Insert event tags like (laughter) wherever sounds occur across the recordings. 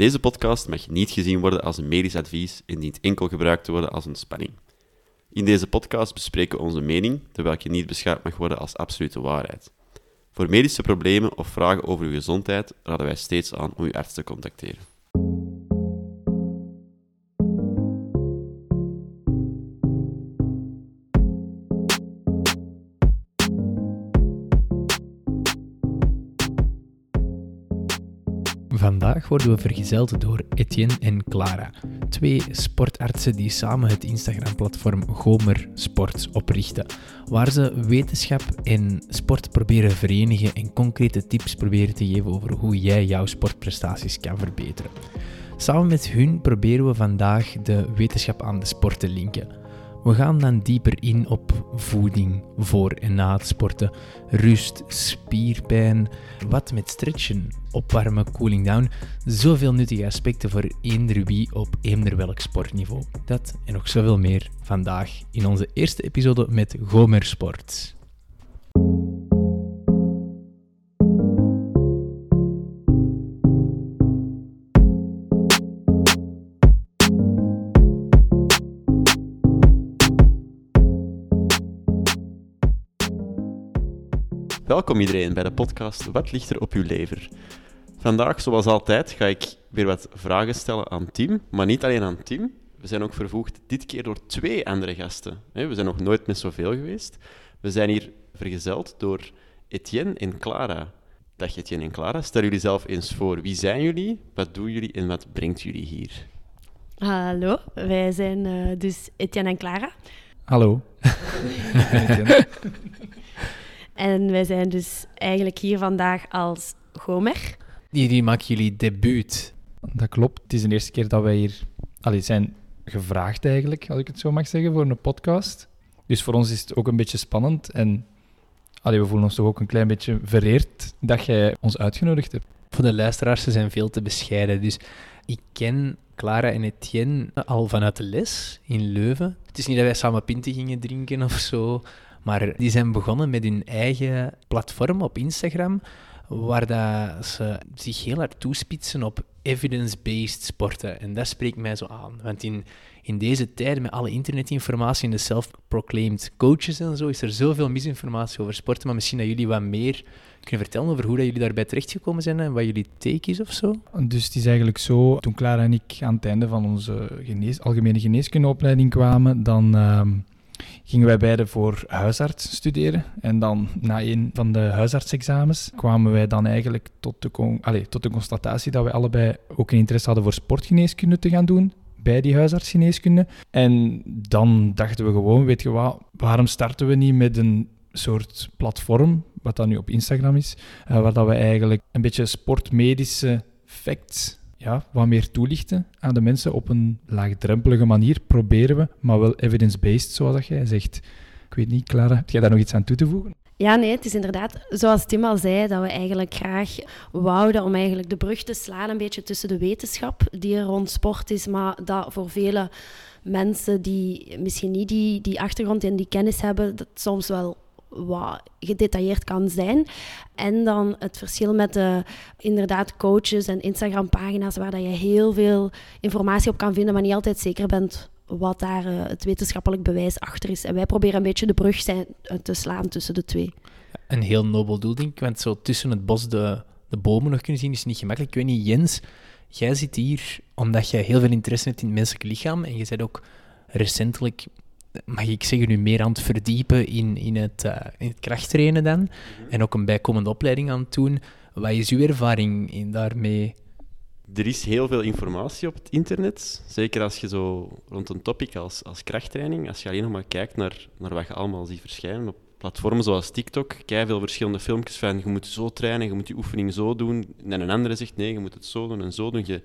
Deze podcast mag niet gezien worden als een medisch advies en dient enkel gebruikt te worden als een spanning. In deze podcast bespreken we onze mening, terwijl je niet beschouwd mag worden als absolute waarheid. Voor medische problemen of vragen over uw gezondheid raden wij steeds aan om uw arts te contacteren. Worden we vergezeld door Etienne en Clara, twee sportartsen die samen het Instagram-platform Gomer Sports oprichten, waar ze wetenschap en sport proberen verenigen en concrete tips proberen te geven over hoe jij jouw sportprestaties kan verbeteren. Samen met hun proberen we vandaag de wetenschap aan de sport te linken. We gaan dan dieper in op voeding voor en na het sporten, rust, spierpijn, wat met stretchen, opwarmen, cooling down. Zoveel nuttige aspecten voor eender wie op eender welk sportniveau. Dat en nog zoveel meer vandaag in onze eerste episode met Gomer Sport. Welkom iedereen bij de podcast Wat ligt er op uw lever? Vandaag, zoals altijd, ga ik weer wat vragen stellen aan Tim, maar niet alleen aan Tim. We zijn ook vervoegd dit keer door twee andere gasten. We zijn nog nooit met zoveel geweest. We zijn hier vergezeld door Etienne en Clara. Dag Etienne en Clara, stel jullie zelf eens voor. Wie zijn jullie, wat doen jullie en wat brengt jullie hier? Hallo, wij zijn uh, dus Etienne en Clara. Hallo. (laughs) En wij zijn dus eigenlijk hier vandaag als Gomer. Jullie maken jullie debuut. Dat klopt. Het is de eerste keer dat wij hier allee, zijn gevraagd eigenlijk, als ik het zo mag zeggen, voor een podcast. Dus voor ons is het ook een beetje spannend en allee, we voelen ons toch ook een klein beetje vereerd dat jij ons uitgenodigd hebt. Voor de luisteraars, ze zijn veel te bescheiden. Dus ik ken Clara en Etienne al vanuit de les in Leuven. Het is niet dat wij samen pinten gingen drinken of zo. Maar die zijn begonnen met hun eigen platform op Instagram, waar dat ze zich heel hard toespitsen op evidence-based sporten. En dat spreekt mij zo aan. Want in, in deze tijd, met alle internetinformatie en de self-proclaimed coaches en zo, is er zoveel misinformatie over sporten. Maar misschien dat jullie wat meer kunnen vertellen over hoe dat jullie daarbij terechtgekomen zijn en wat jullie take is of zo? Dus het is eigenlijk zo, toen Clara en ik aan het einde van onze algemene geneeskundeopleiding kwamen, dan... Uh, gingen wij beide voor huisarts studeren. En dan na een van de huisartsexamens kwamen wij dan eigenlijk tot de, allez, tot de constatatie dat wij allebei ook een interesse hadden voor sportgeneeskunde te gaan doen bij die huisartsgeneeskunde. En dan dachten we gewoon, weet je wat, waarom starten we niet met een soort platform, wat dan nu op Instagram is, uh, waar dat we eigenlijk een beetje sportmedische facts ja, wat meer toelichten aan de mensen op een laagdrempelige manier, proberen we, maar wel evidence-based, zoals dat jij zegt. Ik weet niet, Clara, heb jij daar nog iets aan toe te voegen? Ja, nee, het is inderdaad, zoals Tim al zei, dat we eigenlijk graag wouden om eigenlijk de brug te slaan een beetje tussen de wetenschap die er rond sport is, maar dat voor vele mensen die misschien niet die, die achtergrond en die kennis hebben, dat soms wel wat gedetailleerd kan zijn. En dan het verschil met de inderdaad coaches en Instagram-pagina's waar dat je heel veel informatie op kan vinden, maar niet altijd zeker bent wat daar uh, het wetenschappelijk bewijs achter is. En wij proberen een beetje de brug uh, te slaan tussen de twee. Een heel nobel doel, denk ik. Want zo tussen het bos de, de bomen nog kunnen zien is niet gemakkelijk. Ik weet niet, Jens, jij zit hier omdat jij heel veel interesse hebt in het menselijk lichaam. En je bent ook recentelijk mag ik zeggen, nu meer aan het verdiepen in, in, het, uh, in het krachttrainen dan. Mhm. En ook een bijkomende opleiding aan het doen. Wat is uw ervaring in daarmee? Er is heel veel informatie op het internet. Zeker als je zo rond een topic als, als krachttraining, als je alleen nog maar kijkt naar, naar wat je allemaal ziet verschijnen op platformen zoals TikTok, kijk veel verschillende filmpjes van je moet zo trainen, je moet die oefening zo doen. En een andere zegt nee, je moet het zo doen en zo doen. Je, er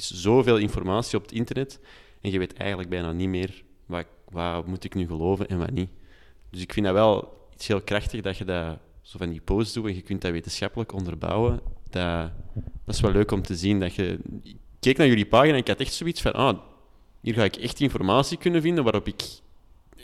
is zoveel informatie op het internet en je weet eigenlijk bijna niet meer wat, wat moet ik nu geloven en wat niet. Dus ik vind dat wel iets heel krachtig dat je dat zo van die posts doet en je kunt dat wetenschappelijk onderbouwen. Dat, dat is wel leuk om te zien. Dat je, ik keek naar jullie pagina en ik had echt zoiets van, ah, hier ga ik echt informatie kunnen vinden waarop ik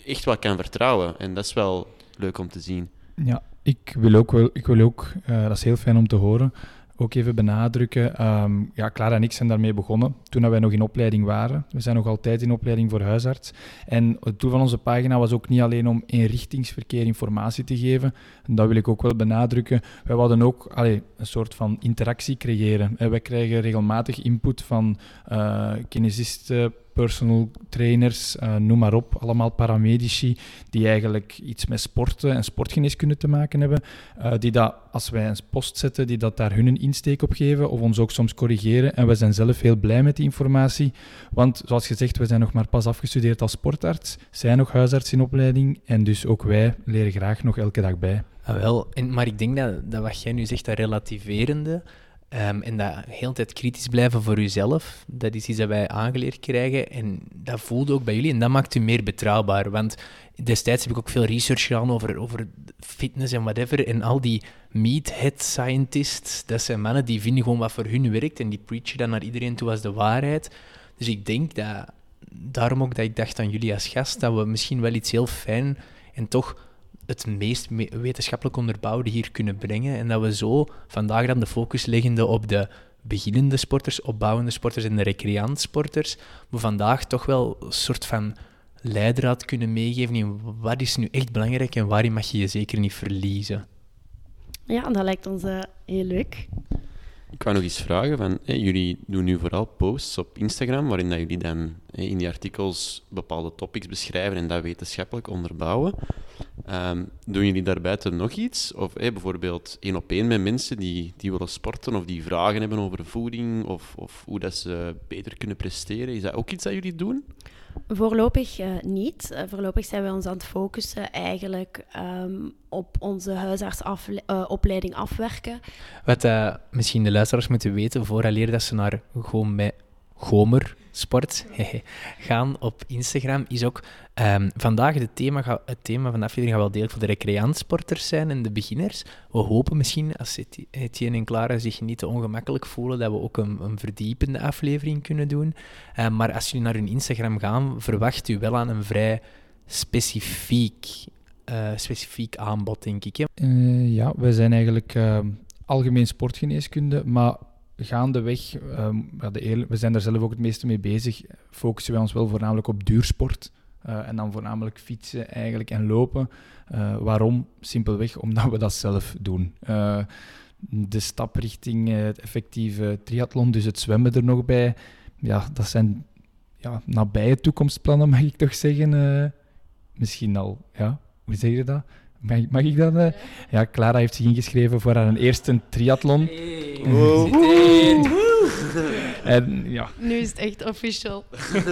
echt wat kan vertrouwen. En dat is wel leuk om te zien. Ja, ik wil ook, wel, ik wil ook uh, dat is heel fijn om te horen, ook even benadrukken. Ehm, ja, Clara en ik zijn daarmee begonnen toen wij nog in opleiding waren. We zijn nog altijd in opleiding voor huisarts. En het doel van onze pagina was ook niet alleen om eenrichtingsverkeer informatie te geven. En dat wil ik ook wel benadrukken. Wij wilden ook een soort van interactie creëren. wij krijgen regelmatig input van uh, kinesisten, personal trainers, uh, noem maar op, allemaal paramedici die eigenlijk iets met sporten en sportgeneeskunde te maken hebben, uh, die dat, als wij een post zetten, die dat daar hun insteek op geven of ons ook soms corrigeren. En we zijn zelf heel blij met die informatie, want zoals gezegd, we zijn nog maar pas afgestudeerd als sportarts, zijn nog huisarts in opleiding en dus ook wij leren graag nog elke dag bij. Ah, wel, en, maar ik denk dat, dat wat jij nu zegt, dat relativerende, Um, en dat heel tijd kritisch blijven voor uzelf, dat is iets dat wij aangeleerd krijgen. En dat voelde ook bij jullie en dat maakt u meer betrouwbaar. Want destijds heb ik ook veel research gedaan over, over fitness en whatever. En al die meathead scientists, dat zijn mannen die vinden gewoon wat voor hun werkt en die preachen dan naar iedereen toe als de waarheid. Dus ik denk dat, daarom ook dat ik dacht aan jullie als gast, dat we misschien wel iets heel fijn en toch het meest wetenschappelijk onderbouwde hier kunnen brengen. En dat we zo vandaag dan de focus leggende op de beginnende sporters, opbouwende sporters en de recreantsporters, we vandaag toch wel een soort van leidraad kunnen meegeven in wat is nu echt belangrijk en waarin mag je je zeker niet verliezen. Ja, dat lijkt ons uh, heel leuk. Ik wou nog eens vragen, van, jullie doen nu vooral posts op Instagram, waarin dat jullie dan in die artikels bepaalde topics beschrijven en dat wetenschappelijk onderbouwen. Um, doen jullie daarbuiten nog iets? Of bijvoorbeeld één op één met mensen die, die willen sporten of die vragen hebben over voeding of, of hoe dat ze beter kunnen presteren? Is dat ook iets dat jullie doen? Voorlopig uh, niet. Uh, voorlopig zijn we ons aan het focussen eigenlijk um, op onze huisartsopleiding uh, afwerken. Wat misschien de luisteraars moeten weten, vooraleer dat ze naar met Gomer Sport gaan op Instagram is ook um, vandaag het thema, het thema van de aflevering gaat wel deel voor de recreantsporters zijn en de beginners. We hopen misschien, als Etienne en Clara zich niet te ongemakkelijk voelen, dat we ook een, een verdiepende aflevering kunnen doen. Um, maar als jullie naar hun Instagram gaan, verwacht u wel aan een vrij specifiek, uh, specifiek aanbod, denk ik. Uh, ja, we zijn eigenlijk uh, algemeen sportgeneeskunde, maar gaandeweg, um, de we zijn daar zelf ook het meeste mee bezig, focussen wij ons wel voornamelijk op duursport. Uh, en dan voornamelijk fietsen eigenlijk en lopen. Uh, waarom? Simpelweg omdat we dat zelf doen. Uh, de stap richting het effectieve triathlon, dus het zwemmen er nog bij, ja, dat zijn ja, nabije toekomstplannen, (laughs) mag ik toch zeggen. misschien al, ja, hoe zeg je dat? Mag, mag ik dat? Uh? Ja, Clara heeft zich ingeschreven voor haar eerste triathlon. Hey. Wow. (laughs) en, ja. Nu is het echt official.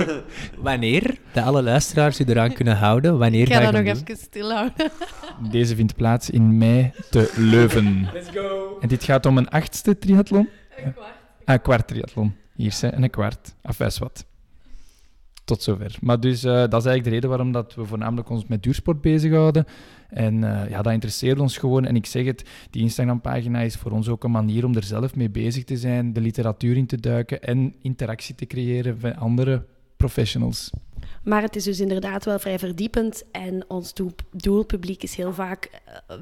(laughs) wanneer? Dat alle luisteraars u eraan kunnen houden. Wanneer ik ga, dat nog even stilhouden. (laughs) Deze vindt plaats in mei te Leuven. Let's go. En dit gaat om een achtste triathlon? Een kwart. Een kwart triathlon. Hier, zijn en een kwart. Afwijs wat tot zover. Maar dus uh, dat is eigenlijk de reden waarom dat we voornamelijk ons met duursport bezighouden. En uh, ja, dat interesseert ons gewoon. En ik zeg het, die Instagram-pagina is voor ons ook een manier om er zelf mee bezig te zijn, de literatuur in te duiken en interactie te creëren met andere professionals. Maar het is dus inderdaad wel vrij verdiepend. En ons doelpubliek is heel vaak uh,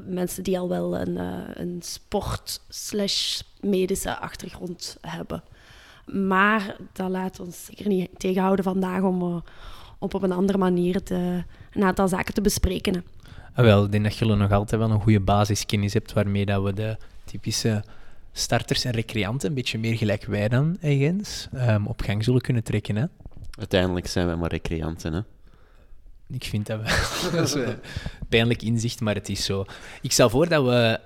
mensen die al wel een, een sport-medische achtergrond hebben. Maar dat laat ons zeker niet tegenhouden vandaag om uh, op, op een andere manier te, een aantal zaken te bespreken. Ah, wel, ik denk dat je nog altijd wel een goede basiskennis hebt waarmee dat we de typische starters en recreanten, een beetje meer gelijk wij dan, ergens, um, op gang zullen kunnen trekken. Hè? Uiteindelijk zijn wij maar recreanten, hè? Ik vind dat wel. (laughs) dat is een pijnlijk inzicht, maar het is zo. Ik stel voor dat we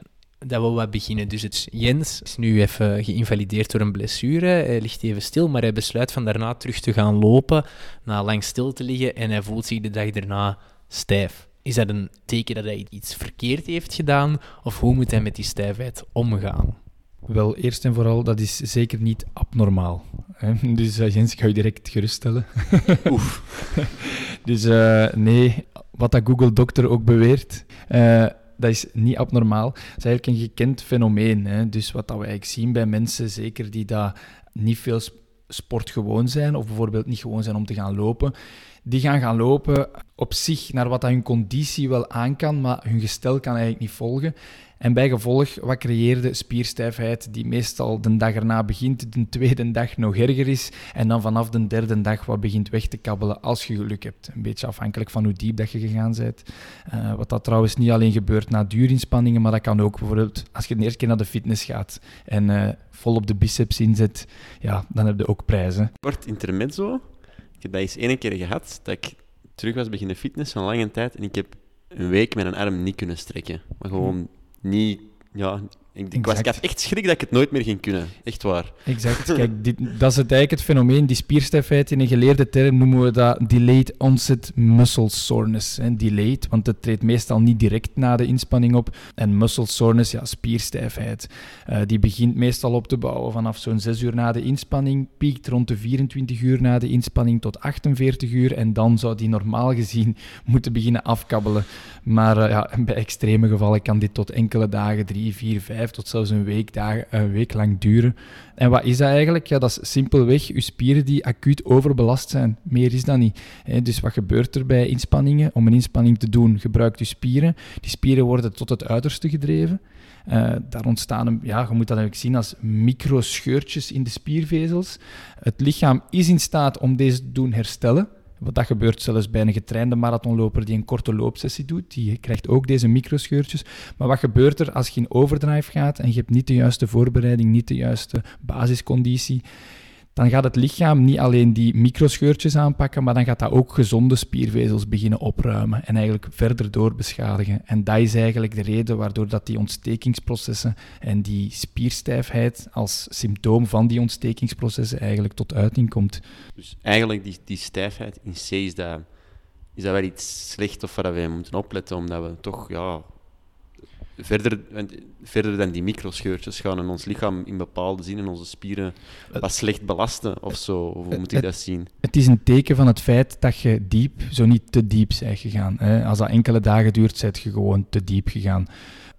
dat we wat beginnen. Dus het, Jens is nu even geïnvalideerd door een blessure. Hij ligt even stil, maar hij besluit van daarna terug te gaan lopen, na lang stil te liggen en hij voelt zich de dag daarna stijf. Is dat een teken dat hij iets verkeerd heeft gedaan? Of hoe moet hij met die stijfheid omgaan? Wel, eerst en vooral, dat is zeker niet abnormaal. Hè? (laughs) Dus uh, Jens, ik ga je direct geruststellen. (laughs) Oef. dus uh, nee, wat dat Google Doctor ook beweert, uh, dat is niet abnormaal. Dat is eigenlijk een gekend fenomeen. Hè? Dus wat dat we eigenlijk zien bij mensen, zeker die daar niet veel sport gewoon zijn, of bijvoorbeeld niet gewoon zijn om te gaan lopen, die gaan gaan lopen op zich naar wat hun conditie wel aan kan, maar hun gestel kan eigenlijk niet volgen. En bij gevolg, wat creëerde spierstijfheid die meestal de dag erna begint, de tweede dag nog erger is en dan vanaf de derde dag wat begint weg te kabbelen als je geluk hebt. Een beetje afhankelijk van hoe diep dat je gegaan bent. Uh, wat dat trouwens niet alleen gebeurt na duurinspanningen, maar dat kan ook bijvoorbeeld als je de eerste keer naar de fitness gaat en uh, vol op de biceps inzet, ja, dan heb je ook prijzen. Kort intermezzo. Ik heb dat eens één keer gehad, dat ik terug was beginnen fitness van lange tijd en ik heb een week mijn arm niet kunnen strekken. Maar gewoon niet, ja, ik, ik, was, ik, had echt schrik dat ik het nooit meer ging kunnen. Echt waar. Exact. (laughs) Kijk, dit, dat is het eigenlijk het fenomeen. Die spierstijfheid, in een geleerde term noemen we dat delayed onset muscle soreness. Hè. Delayed, want het treedt meestal niet direct na de inspanning op. En muscle soreness, ja, spierstijfheid. Uh, die begint meestal op te bouwen vanaf zo'n 6 uur na de inspanning, piekt rond de 24 uur na de inspanning tot 48 uur. En dan zou die normaal gezien (laughs) moeten beginnen afkabbelen. Maar uh, ja, bij extreme gevallen kan dit tot enkele dagen, drie, vier, vijf tot zelfs een week, dagen, een week lang duren. En wat is dat eigenlijk? Ja, dat is simpelweg je spieren die acuut overbelast zijn. Meer is dat niet. Dus wat gebeurt er bij inspanningen? Om een inspanning te doen, gebruikt je spieren. Die spieren worden tot het uiterste gedreven. Uh, daar ontstaan, ja, je moet dat eigenlijk zien als microscheurtjes in de spiervezels. Het lichaam is in staat om deze te doen herstellen. Wat dat gebeurt zelfs bij een getrainde marathonloper die een korte loopsessie doet. Die krijgt ook deze microscheurtjes. Maar wat gebeurt er als je in overdrive gaat en je hebt niet de juiste voorbereiding, niet de juiste basisconditie? Dan gaat het lichaam niet alleen die microscheurtjes aanpakken, maar dan gaat dat ook gezonde spiervezels beginnen opruimen en eigenlijk verder doorbeschadigen. En dat is eigenlijk de reden waardoor dat die ontstekingsprocessen en die spierstijfheid als symptoom van die ontstekingsprocessen eigenlijk tot uiting komt. Dus eigenlijk die, die stijfheid in C is dat, is wel iets slecht of waar we moeten opletten, omdat we toch ja, verder, verder dan die microscheurtjes gaan in ons lichaam in bepaalde zin in onze spieren wat slecht belasten of zo. Of hoe moet ik dat zien? Het is een teken van het feit dat je diep, zo niet te diep bent gegaan. Hè. Als dat enkele dagen duurt, zit je gewoon te diep gegaan.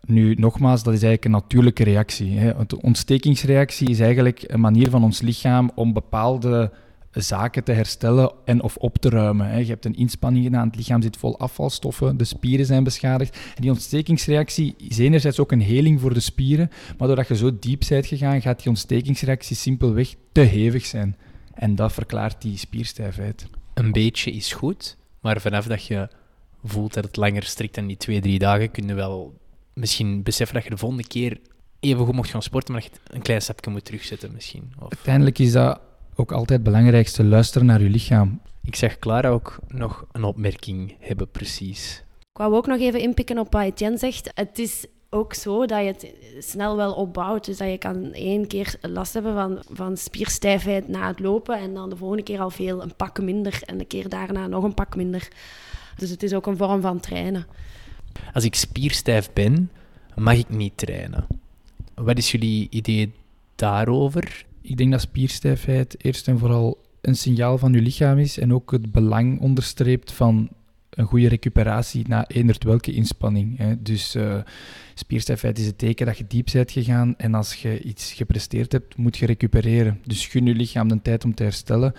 Nu, nogmaals, dat is eigenlijk een natuurlijke reactie. Hè. De ontstekingsreactie is eigenlijk een manier van ons lichaam om bepaalde zaken te herstellen en of op te ruimen. Je hebt een inspanning gedaan, het lichaam zit vol afvalstoffen, de spieren zijn beschadigd. En die ontstekingsreactie is enerzijds ook een heling voor de spieren, maar doordat je zo diep bent gegaan, gaat die ontstekingsreactie simpelweg te hevig zijn. En dat verklaart die spierstijfheid. Een beetje is goed, maar vanaf dat je voelt dat het langer strikt dan die twee, drie dagen, kun je wel misschien beseffen dat je de volgende keer even goed mocht gaan sporten, maar dat je een klein stapje moet terugzetten misschien. Of... Uiteindelijk is dat ook altijd het belangrijkste, luisteren naar je lichaam. Ik zeg Clara ook nog een opmerking hebben, precies. Ik wou ook nog even inpikken op wat Etienne zegt. Het is ook zo dat je het snel wel opbouwt. Dus dat je kan één keer last hebben van, van spierstijfheid na het lopen en dan de volgende keer al veel, een pak minder en de keer daarna nog een pak minder. Dus het is ook een vorm van trainen. Als ik spierstijf ben, mag ik niet trainen. Wat is jullie idee daarover? Ik denk dat spierstijfheid eerst en vooral een signaal van je lichaam is en ook het belang onderstreept van een goede recuperatie na eenderd welke inspanning. Hè. Dus uh, spierstijfheid is het teken dat je diep bent gegaan en als je iets gepresteerd hebt, moet je recupereren. Dus gun je lichaam de tijd om te herstellen.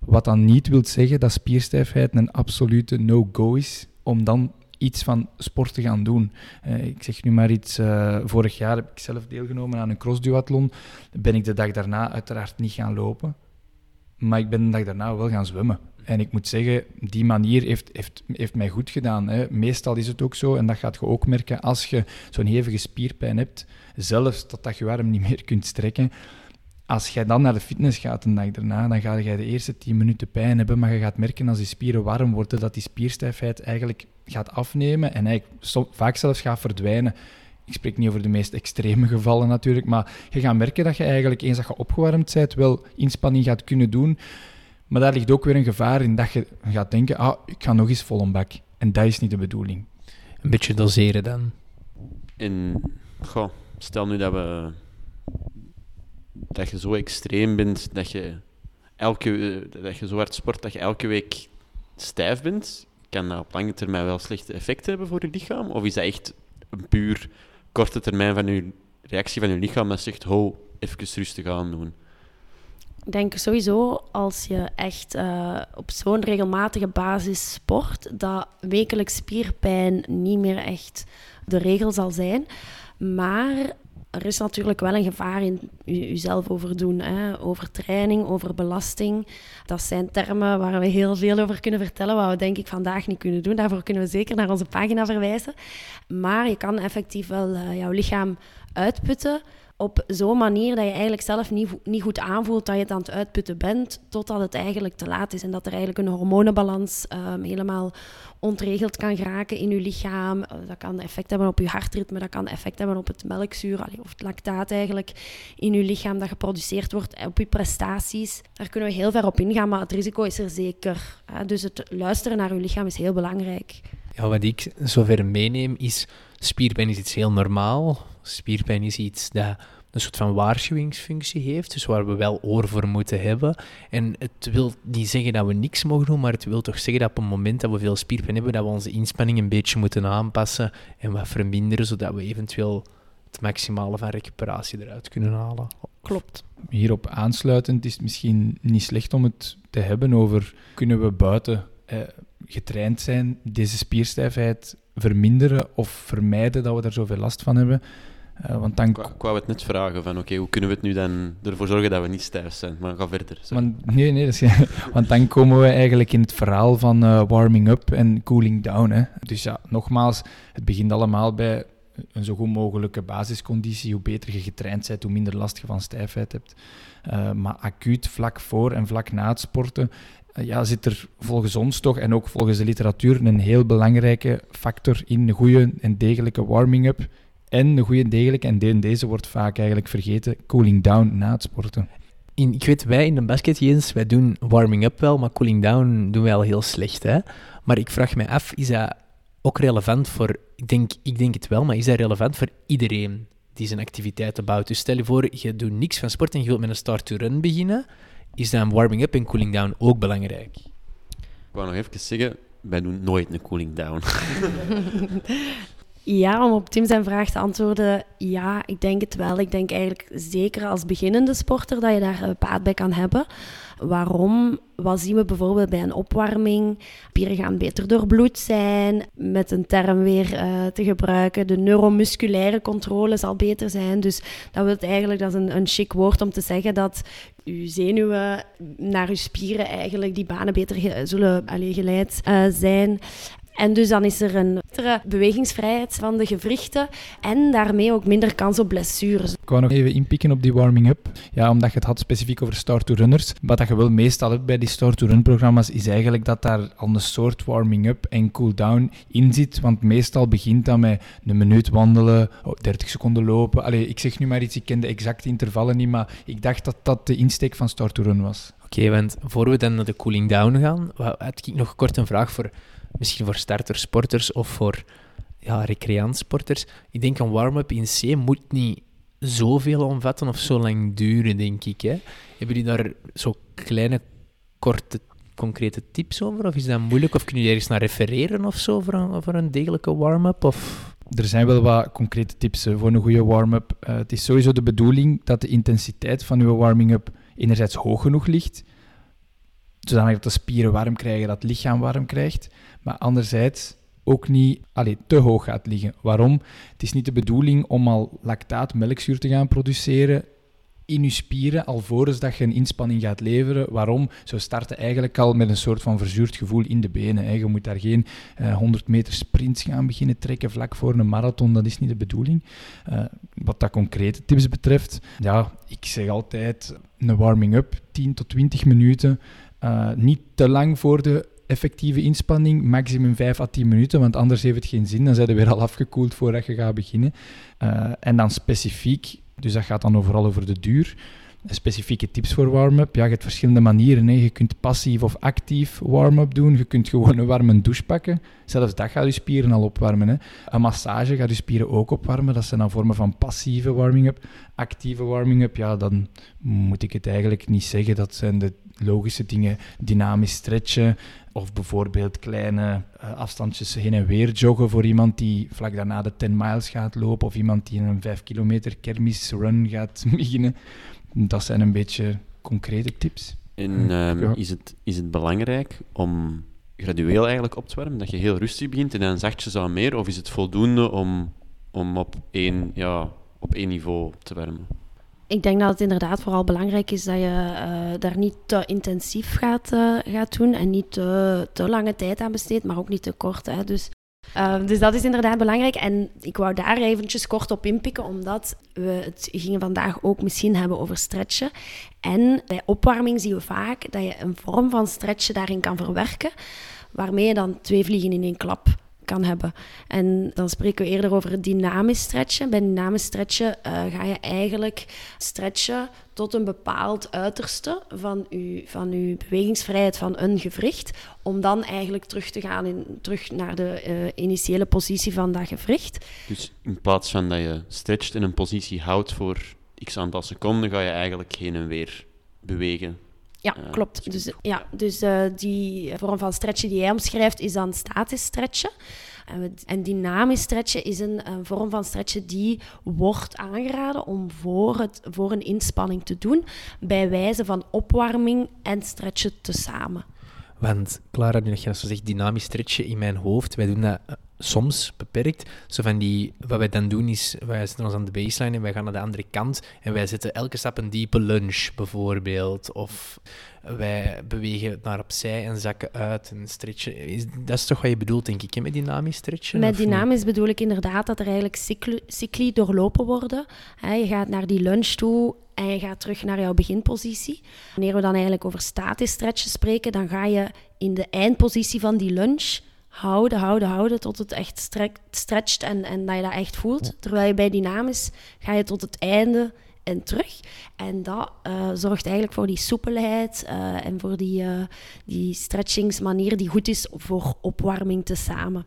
Wat dan niet wil zeggen dat spierstijfheid een absolute no-go is om dan iets van sport te gaan doen. Uh, ik zeg nu maar iets, uh, vorig jaar heb ik zelf deelgenomen aan een crossduathlon. Ben ik de dag daarna uiteraard niet gaan lopen, maar ik ben de dag daarna wel gaan zwemmen. En ik moet zeggen, die manier heeft, heeft, heeft mij goed gedaan. Hè. Meestal is het ook zo, en dat gaat je ook merken als je zo'n hevige spierpijn hebt, zelfs totdat je arm niet meer kunt strekken, als jij dan naar de fitness gaat een dag daarna, dan ga je de eerste 10 minuten pijn hebben, maar je gaat merken als die spieren warm worden, dat die spierstijfheid eigenlijk gaat afnemen en eigenlijk vaak zelfs gaat verdwijnen. Ik spreek niet over de meest extreme gevallen natuurlijk, maar je gaat merken dat je eigenlijk eens dat je opgewarmd bent, wel inspanning gaat kunnen doen. Maar daar ligt ook weer een gevaar in dat je gaat denken, ah, ik ga nog eens vol een bak. En dat is niet de bedoeling. Een beetje doseren dan. En, goh, stel nu dat we dat je zo extreem bent dat je, elke, dat je zo hard sport dat je elke week stijf bent, kan dat op lange termijn wel slechte effecten hebben voor je lichaam? Of is dat echt een puur korte termijn van je reactie van je lichaam dat zegt, ho, even rustig aan doen? Ik denk sowieso als je echt uh, op zo'n regelmatige basis sport, dat wekelijks spierpijn niet meer echt de regel zal zijn. Maar er is natuurlijk wel een gevaar in jezelf overdoen. Hè? Over training, over belasting. Dat zijn termen waar we heel veel over kunnen vertellen, wat we denk ik vandaag niet kunnen doen. Daarvoor kunnen we zeker naar onze pagina verwijzen. Maar je kan effectief wel uh, jouw lichaam uitputten op zo'n manier dat je eigenlijk zelf niet, niet goed aanvoelt dat je het aan het uitputten bent, totdat het eigenlijk te laat is en dat er eigenlijk een hormonenbalans um, helemaal ontregeld kan geraken in je lichaam. Eh, dat kan effect hebben op je hartritme, dat kan effect hebben op het melkzuur of het lactaat eigenlijk in je lichaam dat geproduceerd wordt, op je prestaties. Daar kunnen we heel ver op ingaan, maar het risico is er zeker. Dus het luisteren naar je lichaam is heel belangrijk. Ja, wat ik zover meeneem is, spierpijn is iets heel normaal. Spierpijn is iets dat een soort van waarschuwingsfunctie heeft, dus waar we wel oor voor moeten hebben. En het wil niet zeggen dat we niks mogen doen, maar het wil toch zeggen dat op het moment dat we veel spierpijn hebben, dat we onze inspanning een beetje moeten aanpassen en wat verminderen, zodat we eventueel het maximale van recuperatie eruit kunnen halen. Klopt. Hierop aansluitend is het misschien niet slecht om het te hebben over kunnen we buiten eh, getraind zijn, deze spierstijfheid verminderen of vermijden dat we daar zoveel last van hebben. Uh, want dan... Ik wou het net vragen van oké, hoe kunnen we het nu dan ervoor zorgen dat we niet stijf zijn? Maar ga verder. Want, nee, nee, (laughs) want dan komen we eigenlijk in het verhaal van uh, warming up en cooling down. Hè. Dus ja, nogmaals, het begint allemaal bij een zo goed mogelijke basisconditie. Hoe beter je getraind bent, hoe minder last je van stijfheid hebt. Uh, maar acuut, vlak voor en vlak na het sporten, ja, zit er volgens ons toch, en ook volgens de literatuur, een heel belangrijke factor in een goede en degelijke warming-up en de goede degelijk, en deze wordt vaak eigenlijk vergeten, cooling down na het sporten. In, ik weet, wij in de basket, Jens, wij doen warming up wel, maar cooling down doen wij al heel slecht. Hè? Maar ik vraag me af, is dat ook relevant voor, ik denk, ik denk het wel, maar is dat relevant voor iedereen die zijn activiteiten bouwt? Dus stel je voor, je doet niks van sport en je wilt met een start-to-run beginnen, is dan warming up en cooling down ook belangrijk? Ik wou nog even zeggen, wij doen nooit een cooling down. (laughs) (laughs) Ja, om op Tim zijn vraag te antwoorden, ja, ik denk het wel. Ik denk eigenlijk zeker als beginnende sporter dat je daar baat bij kan hebben. Waarom? Wat zien we bijvoorbeeld bij een opwarming? Spieren gaan beter doorbloed zijn, met een term weer uh, te gebruiken. De neuromusculaire controle zal beter zijn. Dus dat wil eigenlijk, dat is een, een chic woord om te zeggen dat uw zenuwen naar uw spieren eigenlijk die banen beter zullen allee, geleid uh, zijn. En dus dan is er een bewegingsvrijheid van de gewrichten en daarmee ook minder kans op blessures. Ik wou nog even inpikken op die warming-up. Ja, omdat je het had specifiek over start-to-runners. Wat dat je wel meestal hebt bij die start-to-run-programma's is eigenlijk dat daar al een soort warming-up en cool-down in zit. Want meestal begint dat met een minuut wandelen, 30 seconden lopen. Allee, ik zeg nu maar iets, ik ken de exacte intervallen niet, maar ik dacht dat dat de insteek van start-to-run was. Oké, want voor we dan naar de cooling down gaan, had ik nog kort een vraag voor misschien voor starters, sporters of voor ja, recreantsporters. Ik denk een warm-up in C moet niet zoveel omvatten of zo lang duren, denk ik. Hè? Hebben jullie daar zo kleine, korte, concrete tips over? Of is dat moeilijk? Of kunnen jullie ergens naar refereren of zo voor een, voor een degelijke warm-up? Of... Er zijn wel wat concrete tips voor een goede warm-up. Uh, het is sowieso de bedoeling dat de intensiteit van uw warming-up enerzijds hoog genoeg ligt, zodanig dat de spieren warm krijgen, dat het lichaam warm krijgt maar anderzijds ook niet allee, te hoog gaat liggen. Waarom? Het is niet de bedoeling om al lactaat, melkzuur te gaan produceren in je spieren, alvorens dat je een inspanning gaat leveren. Waarom? Zo starten eigenlijk al met een soort van verzuurd gevoel in de benen. Hè. Je moet daar geen uh, eh, 100 meter sprints gaan beginnen trekken vlak voor een marathon. Dat is niet de bedoeling. Uh, wat dat concrete tips betreft, ja, ik zeg altijd een warming-up, 10 tot 20 minuten. Uh, niet te lang voor de effectieve inspanning, maximum 5 à 10 minuten, want anders heeft het geen zin. Dan zijn we weer al afgekoeld voordat je gaat beginnen. Uh, en dan specifiek, dus dat gaat dan overal over de duur. Specifieke tips voor warm-up. Ja, je hebt verschillende manieren. Hè. Je kunt passief of actief warm-up doen. Je kunt gewoon een warme douche pakken. Zelfs dat gaat je spieren al opwarmen. Hè. Een massage gaat je spieren ook opwarmen. Dat zijn dan vormen van passieve warming-up. Actieve warming-up, ja, dan moet ik het eigenlijk niet zeggen. Dat zijn de logische dingen. Dynamisch stretchen, of bijvoorbeeld kleine uh, afstandjes heen en weer joggen voor iemand die vlak daarna de 10 miles gaat lopen. Of iemand die een 5 kilometer kermisrun gaat (laughs) beginnen. Dat zijn een beetje concrete tips. En um, is, het, is het belangrijk om gradueel eigenlijk op te warmen? Dat je heel rustig begint en dan zachtjes aan meer? Of is het voldoende om om op één, ja, op één niveau te warmen? Ik denk dat het inderdaad vooral belangrijk is dat je uh, daar niet te intensief gaat, uh, gaat doen en niet te, te lange tijd aan besteedt, maar ook niet te kort. Hè. Dus, uh, dus dat is inderdaad belangrijk. En ik wou daar eventjes kort op inpikken, omdat we het gingen vandaag ook misschien hebben over stretchen. En bij opwarming zien we vaak dat je een vorm van stretchen daarin kan verwerken, waarmee je dan twee vliegen in één klap kan hebben. En dan spreken we eerder over dynamisch stretchen. Bij dynamisch stretchen uh, ga je eigenlijk stretchen tot een bepaald uiterste van je, van uw bewegingsvrijheid van een gewricht, om dan eigenlijk terug te gaan in, terug naar de uh, initiële positie van dat gewricht. Dus in plaats van dat je stretcht in een positie houdt voor x aantal seconden, ga je eigenlijk heen en weer bewegen. Ja, uh, klopt. Dus, ja, dus uh, die vorm van stretchen die jij omschrijft is dan statisch stretchen. En, en dynamisch stretchen is een, een, vorm van stretchen die wordt aangeraden om voor, het, voor een inspanning te doen, bij wijze van opwarming en stretchen tezamen. Want Clara, nu dat je dat zo zegt, dynamisch stretchen in mijn hoofd, wij doen dat soms beperkt. Zo van die, wat wij dan doen is, wij zetten ons aan de baseline en wij gaan naar de andere kant en wij zetten elke stap een diepe lunge bijvoorbeeld. Of wij bewegen naar opzij en zakken uit en stretchen. Is, dat is toch wat je bedoelt, denk ik, met dynamisch stretchen? Met dynamisch bedoel ik inderdaad dat er eigenlijk cycli, cycli doorlopen worden. je gaat naar die lunge toe en je gaat terug naar jouw beginpositie. Wanneer we dan eigenlijk over statisch stretchen spreken, dan ga je in de eindpositie van die lunge houden, houden, houden tot het echt strekt, stretcht en, en dat je dat echt voelt. Terwijl je bij dynamisch ga je tot het einde en terug. En dat uh, zorgt eigenlijk voor die soepelheid uh, en voor die, uh, die stretchingsmanier die goed is voor opwarming te samen.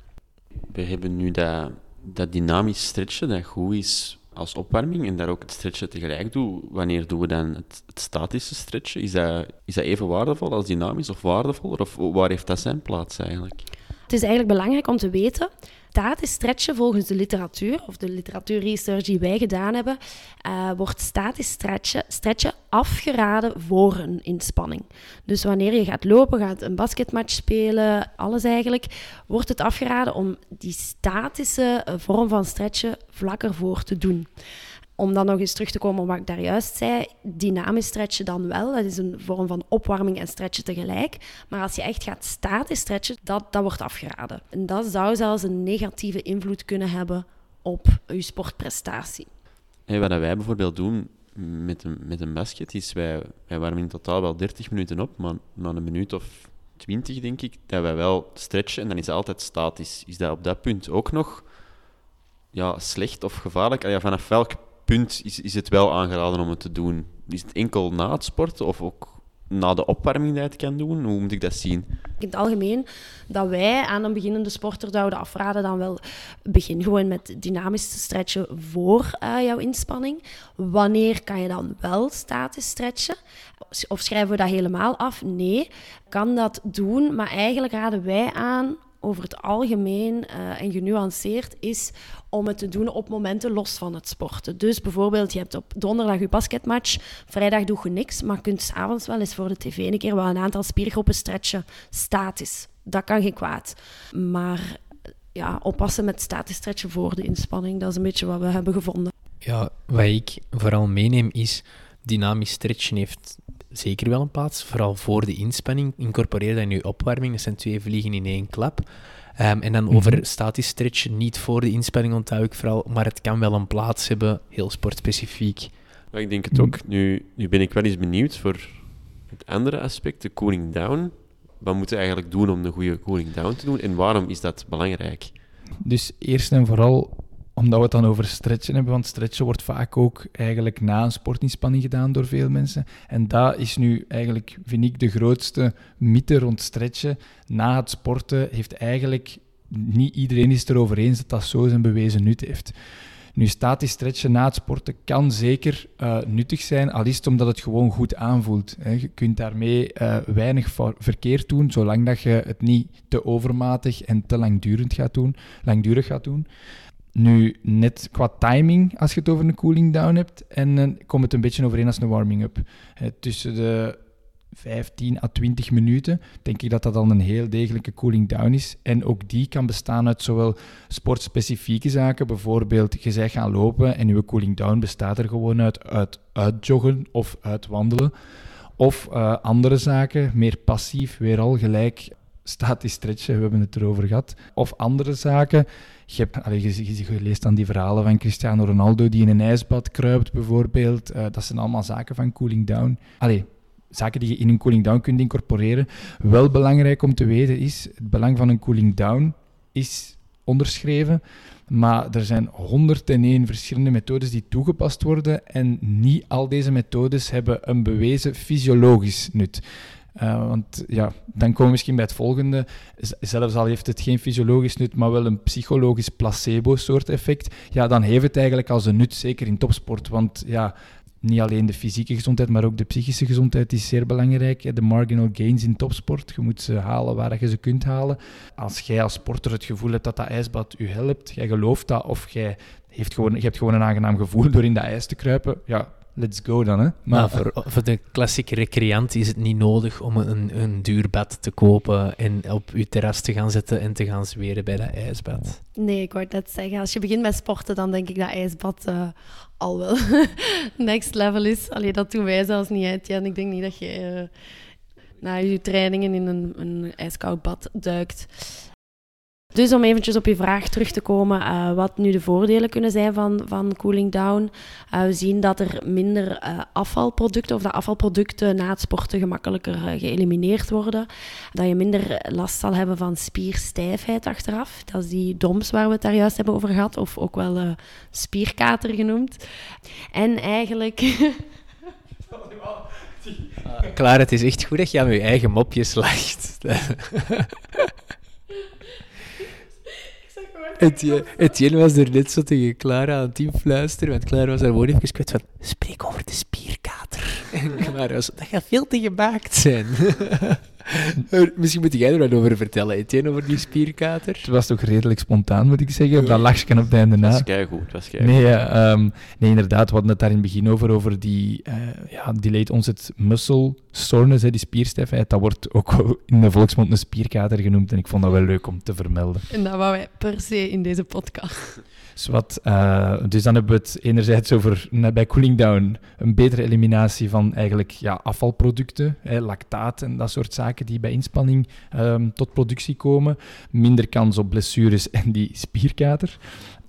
We hebben nu dat, dat dynamisch stretchen dat goed is als opwarming en daar ook het stretchen tegelijk doen. Wanneer doen we dan het, het statische stretchen? Is dat, is dat even waardevol als dynamisch of waardevoller? Of waar heeft dat zijn plaats eigenlijk? Het is eigenlijk belangrijk om te weten statisch stretchen volgens de literatuur, of de literatuurresearch die wij gedaan hebben, uh, wordt statisch stretchen, stretchen afgeraden voor een inspanning. Dus wanneer je gaat lopen, gaat een basketmatch spelen, alles eigenlijk, wordt het afgeraden om die statische eh, vorm van stretchen vlak ervoor te doen om dan nog eens terug te komen op wat ik daar juist zei, dynamisch stretchen dan wel. Dat is een vorm van opwarming en stretchen tegelijk. Maar als je echt gaat statisch stretchen, dat, dat wordt afgeraden. En dat zou zelfs een negatieve invloed kunnen hebben op je sportprestatie. Wat wij bijvoorbeeld doen met een, met een basket is, wij, wij warmen in totaal wel 30 minuten op, maar na een minuut of 20 denk ik, dat wij wel stretchen en dan is het altijd statisch. Is dat op dat punt ook nog ja, slecht of gevaarlijk? Ja, vanaf welk punt is, is het wel aangeraden om het te doen. Is het enkel na het sporten of ook na de opwarming dat je het kan doen? Hoe moet ik dat zien? In het algemeen, dat wij aan een beginnende sporter zouden afraden, dan wel begin gewoon met dynamisch te stretchen voor uh, jouw inspanning. Wanneer kan je dan wel statisch stretchen? Of schrijven we dat helemaal af? Nee, kan dat doen, maar eigenlijk raden wij aan over het algemeen uh, en genuanceerd is om het te doen op momenten los van het sporten. Dus bijvoorbeeld, je hebt op donderdag je basketmatch, vrijdag doe je niks, maar kunt s'avonds wel eens voor de tv een keer wel een aantal spiergroepen stretchen, statisch. Dat kan geen kwaad. Maar ja, oppassen met statisch stretchen voor de inspanning, dat is een beetje wat we hebben gevonden. Ja, wat ik vooral meeneem is, dynamisch stretchen heeft zeker wel een plaats, vooral voor de inspanning. Incorporeer dat in je opwarming, dat zijn twee vliegen in één klap. Um, en dan mm over statisch stretchen, niet voor de inspanning onthoud ik vooral, maar het kan wel een plaats hebben, heel sportspecifiek. Ja, ik denk het ook. Nu, nu ben ik wel eens benieuwd voor het andere aspect, de cooling down. Wat moeten we eigenlijk doen om een goede cooling down te doen en waarom is dat belangrijk? Dus eerst en vooral omdat we het dan over stretchen hebben, want stretchen wordt vaak ook eigenlijk na een sportinspanning gedaan door veel mensen. En dat is nu eigenlijk, vind ik, de grootste mythe rond stretchen. Na het sporten heeft eigenlijk niet iedereen is erover eens dat dat zo zijn bewezen nut heeft. Nu, statisch stretchen na het sporten kan zeker uh, nuttig zijn, al is het omdat het gewoon goed aanvoelt. Hè. Je kunt daarmee uh, weinig verkeerd doen, zolang dat je het niet te overmatig en te langdurend gaat doen, langdurig gaat doen. Nu, net qua timing, als je het over een cooling down hebt, en dan komt het een beetje overeen als een warming up. tussen de 15 à 20 minuten, denk ik dat dat dan een heel degelijke cooling down is. En ook die kan bestaan uit zowel sportspecifieke zaken, bijvoorbeeld je zegt gaan lopen en je cooling down bestaat er gewoon uit, uit uitjoggen of uit wandelen. Of uh, andere zaken, meer passief, weer al gelijk statisch stretchen, we hebben het erover gehad. Of andere zaken. Je, hebt, allez, je, je, dan die verhalen van Cristiano Ronaldo die in een ijsbad kruipt, bijvoorbeeld. Uh, dat zijn allemaal zaken van cooling down. Allee, zaken die je in een cooling down kunt incorporeren. Wel belangrijk om te weten is, het belang van een cooling down is onderschreven. Maar er zijn 101 verschillende methodes die toegepast worden en niet al deze methodes hebben een bewezen fysiologisch nut. Uh, want ja, dan komen we misschien bij het volgende. Zelfs al heeft het geen fysiologisch nut, maar wel een psychologisch placebo-soort effect. Ja, dan heeft het eigenlijk als een nut, zeker in topsport. Want ja, niet alleen de fysieke gezondheid, maar ook de psychische gezondheid is zeer belangrijk. De marginal gains in topsport, je moet ze halen waar je ze kunt halen. Als jij als sporter het gevoel hebt dat dat ijsbad je helpt, jij gelooft dat, of jij heeft gewoon, je hebt gewoon een aangenaam gevoel door in dat ijs te kruipen, ja, let's go dan. Hè. Maar, voor, voor, de klassieke recreant is het niet nodig om een, een duur bad te kopen en op je terras te gaan zitten en te gaan zweren bij dat ijsbad. Nee, ik wou net zeggen, als je begint met sporten, dan denk ik dat ijsbad uh, al wel (laughs) next level is. Alleen dat doen wij zelfs niet uit. Ja, en ik denk niet dat je uh, na je trainingen in een, een ijskoud bad duikt. Dus om eventjes op je vraag terug te komen, uh, wat nu de voordelen kunnen zijn van, van cooling down. Uh, we zien dat er minder uh, afvalproducten of dat afvalproducten na het sporten gemakkelijker geëlimineerd worden. Dat je minder last zal hebben van spierstijfheid achteraf. Dat is die DOMS waar we het daar juist hebben over gehad, of ook wel spierkater genoemd. En eigenlijk... (laughs) Klaar, het is echt goed dat je aan je eigen mopjes lacht. (laughs) Etienne, Etienne was er net zo tegen Clara aan het team fluisteren, want Clara was haar woord even kwijt van spreek over de spierkater. (laughs) En Clara was dat gaat veel te gemaakt zijn. (laughs) Misschien moet jij er wat over vertellen, Etienne, over die spierkater. Het was toch redelijk spontaan, moet ik zeggen, op dat lachje op het einde na. Dat was goed, was nee, uh, nee, inderdaad, we hadden het daar in het begin over, over die, uh, ja, delayed onset muscle soreness, hè, die spierstijfheid. Dat wordt ook in de volksmond een spierkater genoemd en ik vond dat wel leuk om te vermelden. En dat wou wij per se in deze podcast. Zwat, uh, dus dan hebben we het enerzijds over bij cooling down een betere eliminatie van eigenlijk ja, afvalproducten, hè, lactaat en dat soort zaken die bij inspanning um, tot productie komen. Minder kans op blessures en die spierkater.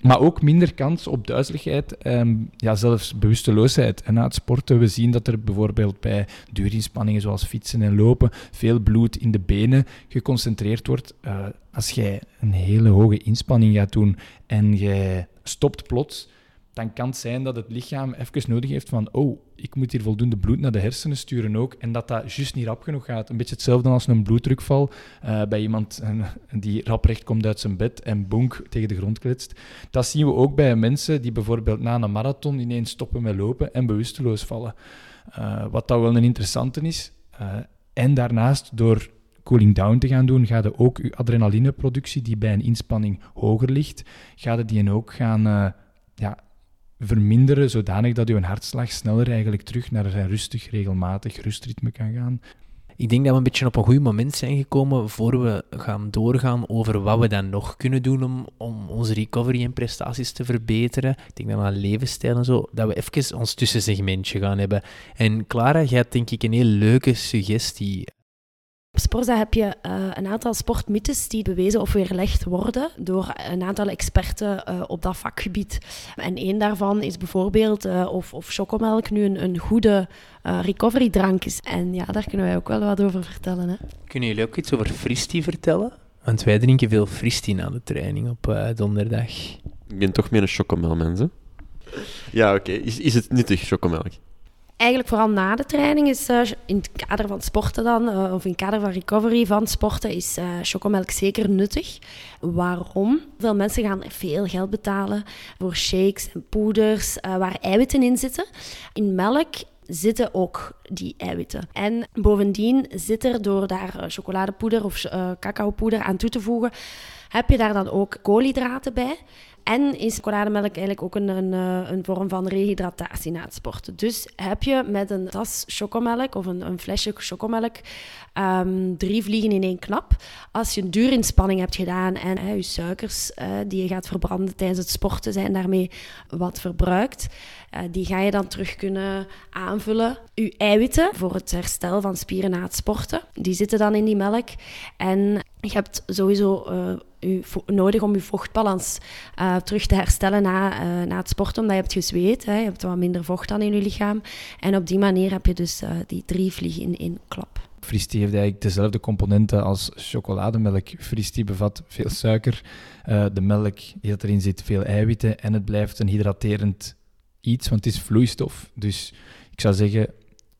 Maar ook minder kans op duizeligheid, um, ja, zelfs bewusteloosheid. En na het sporten, we zien dat er bijvoorbeeld bij duurinspanningen zoals fietsen en lopen veel bloed in de benen geconcentreerd wordt. Uh, als jij een hele hoge inspanning gaat doen en jij stopt plots, dan kan het zijn dat het lichaam even nodig heeft van oh, ik moet hier voldoende bloed naar de hersenen sturen ook. En dat dat juist niet rap genoeg gaat. Een beetje hetzelfde als een bloeddrukval uh, bij iemand uh, die raprecht komt uit zijn bed en bonk tegen de grond kletst. Dat zien we ook bij mensen die bijvoorbeeld na een marathon ineens stoppen met lopen en bewusteloos vallen. Uh, wat dat wel een interessante is. en daarnaast, door cooling down te gaan doen, gaat ook je adrenalineproductie, die bij een inspanning hoger ligt, gaat die ook gaan ja, verminderen, zodanig dat uw hartslag sneller eigenlijk terug naar een rustig, regelmatig rustritme kan gaan. Ik denk dat we een beetje op een goed moment zijn gekomen voor we gaan doorgaan over wat we dan nog kunnen doen om, om onze recovery en prestaties te verbeteren. Ik denk we aan levensstijl en zo, dat we even ons tussensegmentje gaan hebben. En Clara, jij hebt denk ik een heel leuke suggestie. Op Sporza heb je uh, een aantal sportmythes die bewezen of weerlegd worden door een aantal experten uh, op dat vakgebied. En één daarvan is bijvoorbeeld uh, of, of chocomelk nu een, een goede recovery drank is. En ja, daar kunnen wij ook wel wat over vertellen. Hè. Kunnen jullie ook iets over Fristi vertellen? Want wij drinken veel Fristi na de training op donderdag. Ik ben toch meer een chocomelmens, hè? Ja, oké. Okay. Is, is het nuttig, chocomelk? Eigenlijk vooral na de training is uh, in het kader van sporten dan, uh, of in het kader van recovery van sporten, is uh, chocomelk zeker nuttig. Waarom? Veel mensen gaan veel geld betalen voor shakes en poeders waar eiwitten in zitten. In melk zitten ook die eiwitten. En bovendien zit er door daar chocoladepoeder of cacaopoeder aan toe te voegen, heb je daar dan ook koolhydraten bij. En is chocolademelk eigenlijk ook een, een, eh, een vorm van rehydratatie na het sporten. Dus heb je met een tas chocomelk of een, een flesje chocomelk um, drie vliegen in één knap. Als je een duurinspanning hebt gedaan en je suikers uh, die je gaat verbranden tijdens het sporten zijn daarmee wat verbruikt, uh, die ga je dan terug kunnen aanvullen. Je eiwitten voor het herstel van spieren na het sporten, die zitten dan in die melk. En je hebt sowieso uh, nodig om je vochtbalans uh, terug te herstellen na, uh, na het sporten, omdat je hebt gezweet. Hè, je hebt wat minder vocht dan in je lichaam. En op die manier heb je dus die drie vliegen in één klap. Fristie heeft eigenlijk dezelfde componenten als chocolademelk. Fristie bevat veel suiker, de melk die erin zit veel eiwitten en het blijft een hydraterend iets, want het is vloeistof. Dus ik zou zeggen,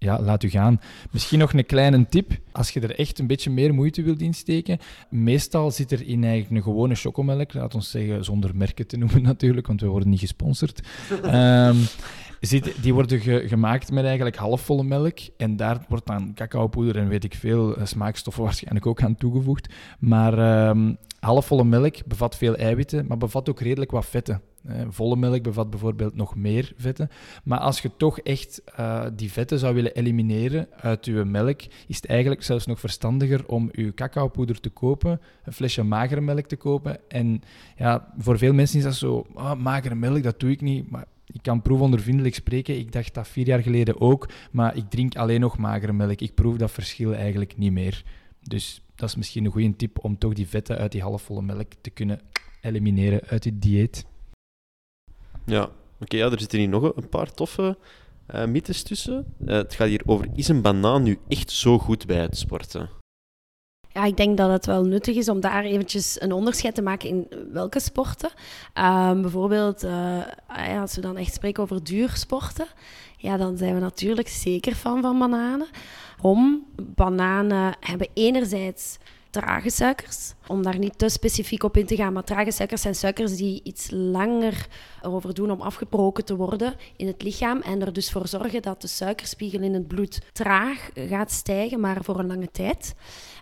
ja, laat u gaan. Misschien nog een kleine tip. Als je er echt een beetje meer moeite wilt insteken. Meestal zit er in eigenlijk een gewone chocomelk, laat ons zeggen zonder merken te noemen (laughs) natuurlijk, want we worden niet gesponsord. um, (laughs) zit, die worden gemaakt met eigenlijk halfvolle melk. En daar wordt dan cacaopoeder en weet ik veel eh, smaakstoffen waarschijnlijk ook aan toegevoegd. Maar um, halfvolle melk bevat veel eiwitten, maar bevat ook redelijk wat vetten. Eh, volle melk bevat bijvoorbeeld nog meer vetten. Maar als je toch echt uh, die vetten zou willen elimineren uit je melk, is het eigenlijk zelfs nog verstandiger om je cacaopoeder te kopen, een flesje magere melk te kopen. En ja, voor veel mensen is dat zo, oh, magere melk, dat doe ik niet. Maar ik kan proefondervindelijk spreken. Ik dacht dat vier jaar geleden ook, maar ik drink alleen nog magere melk. Ik proef dat verschil eigenlijk niet meer. Dus dat is misschien een goede tip om toch die vetten uit die halfvolle melk te kunnen elimineren uit het dieet. Ja, oké, ja, er zitten hier nog een paar toffe uh, mythes tussen. Uh, het gaat hier over, is een banaan nu echt zo goed bij het sporten? Ja, ik denk dat het wel nuttig is om daar eventjes een onderscheid te maken in welke sporten. Um, bijvoorbeeld, uh, als we dan echt spreken over duursporten, ja, dan zijn we natuurlijk zeker fan van bananen. Om bananen hebben enerzijds trage suikers. Om daar niet te specifiek op in te gaan, maar trage suikers zijn suikers die iets langer erover doen om afgebroken te worden in het lichaam en er dus voor zorgen dat de suikerspiegel in het bloed traag gaat stijgen, maar voor een lange tijd.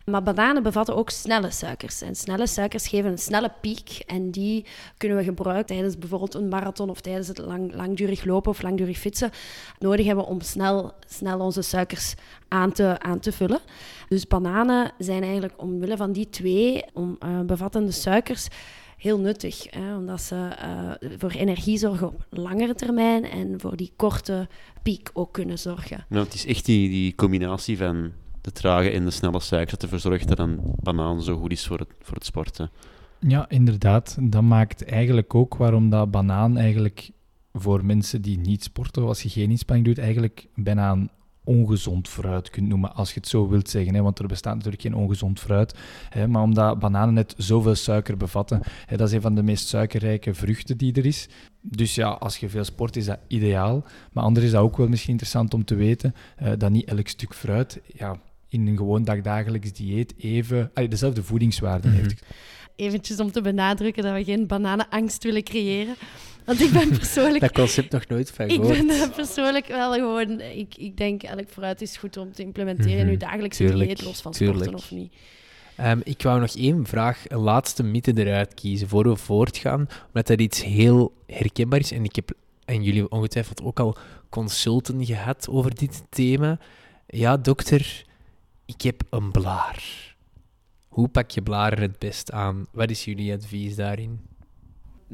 Maar bananen bevatten ook snelle suikers. En snelle suikers geven een snelle piek. En die kunnen we gebruiken tijdens bijvoorbeeld een marathon of tijdens het lang, langdurig lopen of langdurig fietsen. Nodig hebben om snel, snel onze suikers aan te, aan te vullen. Dus bananen zijn eigenlijk omwille van die twee om, uh, bevattende suikers heel nuttig. Hè, omdat ze uh, voor energie zorgen op langere termijn en voor die korte piek ook kunnen zorgen. Nou, het is echt die, die combinatie van de trage en de snelle suiker dat ervoor zorgt dat een banaan zo goed is voor het, voor het sporten. Ja, inderdaad. Dat maakt eigenlijk ook waarom dat banaan eigenlijk voor mensen die niet sporten, als je geen inspanning doet, eigenlijk bijna een ongezond fruit kunt noemen, als je het zo wilt zeggen. Hè? Want er bestaat natuurlijk geen ongezond fruit. Hè? Maar omdat bananen net zoveel suiker bevatten, hè? dat is een van de meest suikerrijke vruchten die er is. Dus ja, als je veel sport, is dat ideaal. Maar anders is dat ook wel misschien interessant om te weten, uh, dat niet elk stuk fruit ja, in een gewoon dagdagelijks dieet even allee, dezelfde voedingswaarde mm -hmm. heeft. Eventjes om te benadrukken dat we geen bananenangst willen creëren. Want ik ben (laughs) persoonlijk... dat concept nog nooit van gehoord. Ik ben persoonlijk wel gewoon... Ik, ik denk, elk vooruit is goed om te implementeren in uw dagelijkse Tuurlijk. dieet, los van Tuurlijk. sporten of niet. Um, ik wou nog één vraag, een laatste mythe eruit kiezen voor we voortgaan, omdat dat iets heel herkenbaar is. En ik heb, en jullie ongetwijfeld ook al consulten gehad over dit thema. Ja, dokter, ik heb een blaar. Hoe pak je blaren het best aan? Wat is jullie advies daarin?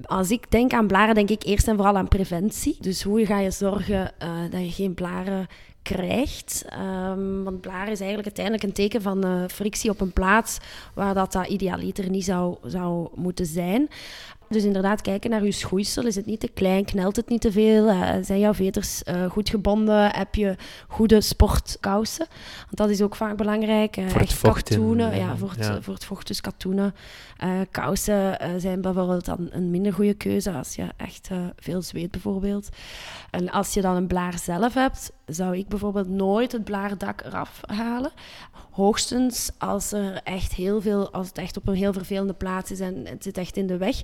Als ik denk aan blaren, denk ik eerst en vooral aan preventie. Dus hoe ga je zorgen uh, dat je geen blaren krijgt. Um, want blaren is eigenlijk uiteindelijk een teken van uh, frictie op een plaats waar dat, dat idealiter niet zou, zou moeten zijn. Dus inderdaad, kijken naar je schoeisel. Is het niet te klein? Knelt het niet te veel? Uh, zijn jouw veters uh, goed gebonden? Heb je goede sportkousen? Want dat is ook vaak belangrijk. Uh, voor het vocht. Katoenen, ja, voor het, ja. voor het vocht. Dus katoenen. kousen zijn bijvoorbeeld dan een minder goede keuze als je echt veel zweet bijvoorbeeld. En als je dan een blaar zelf hebt, zou ik bijvoorbeeld nooit het blaardak eraf halen. Hoogstens als er echt heel veel, als het echt op een heel vervelende plaats is en het zit echt in de weg,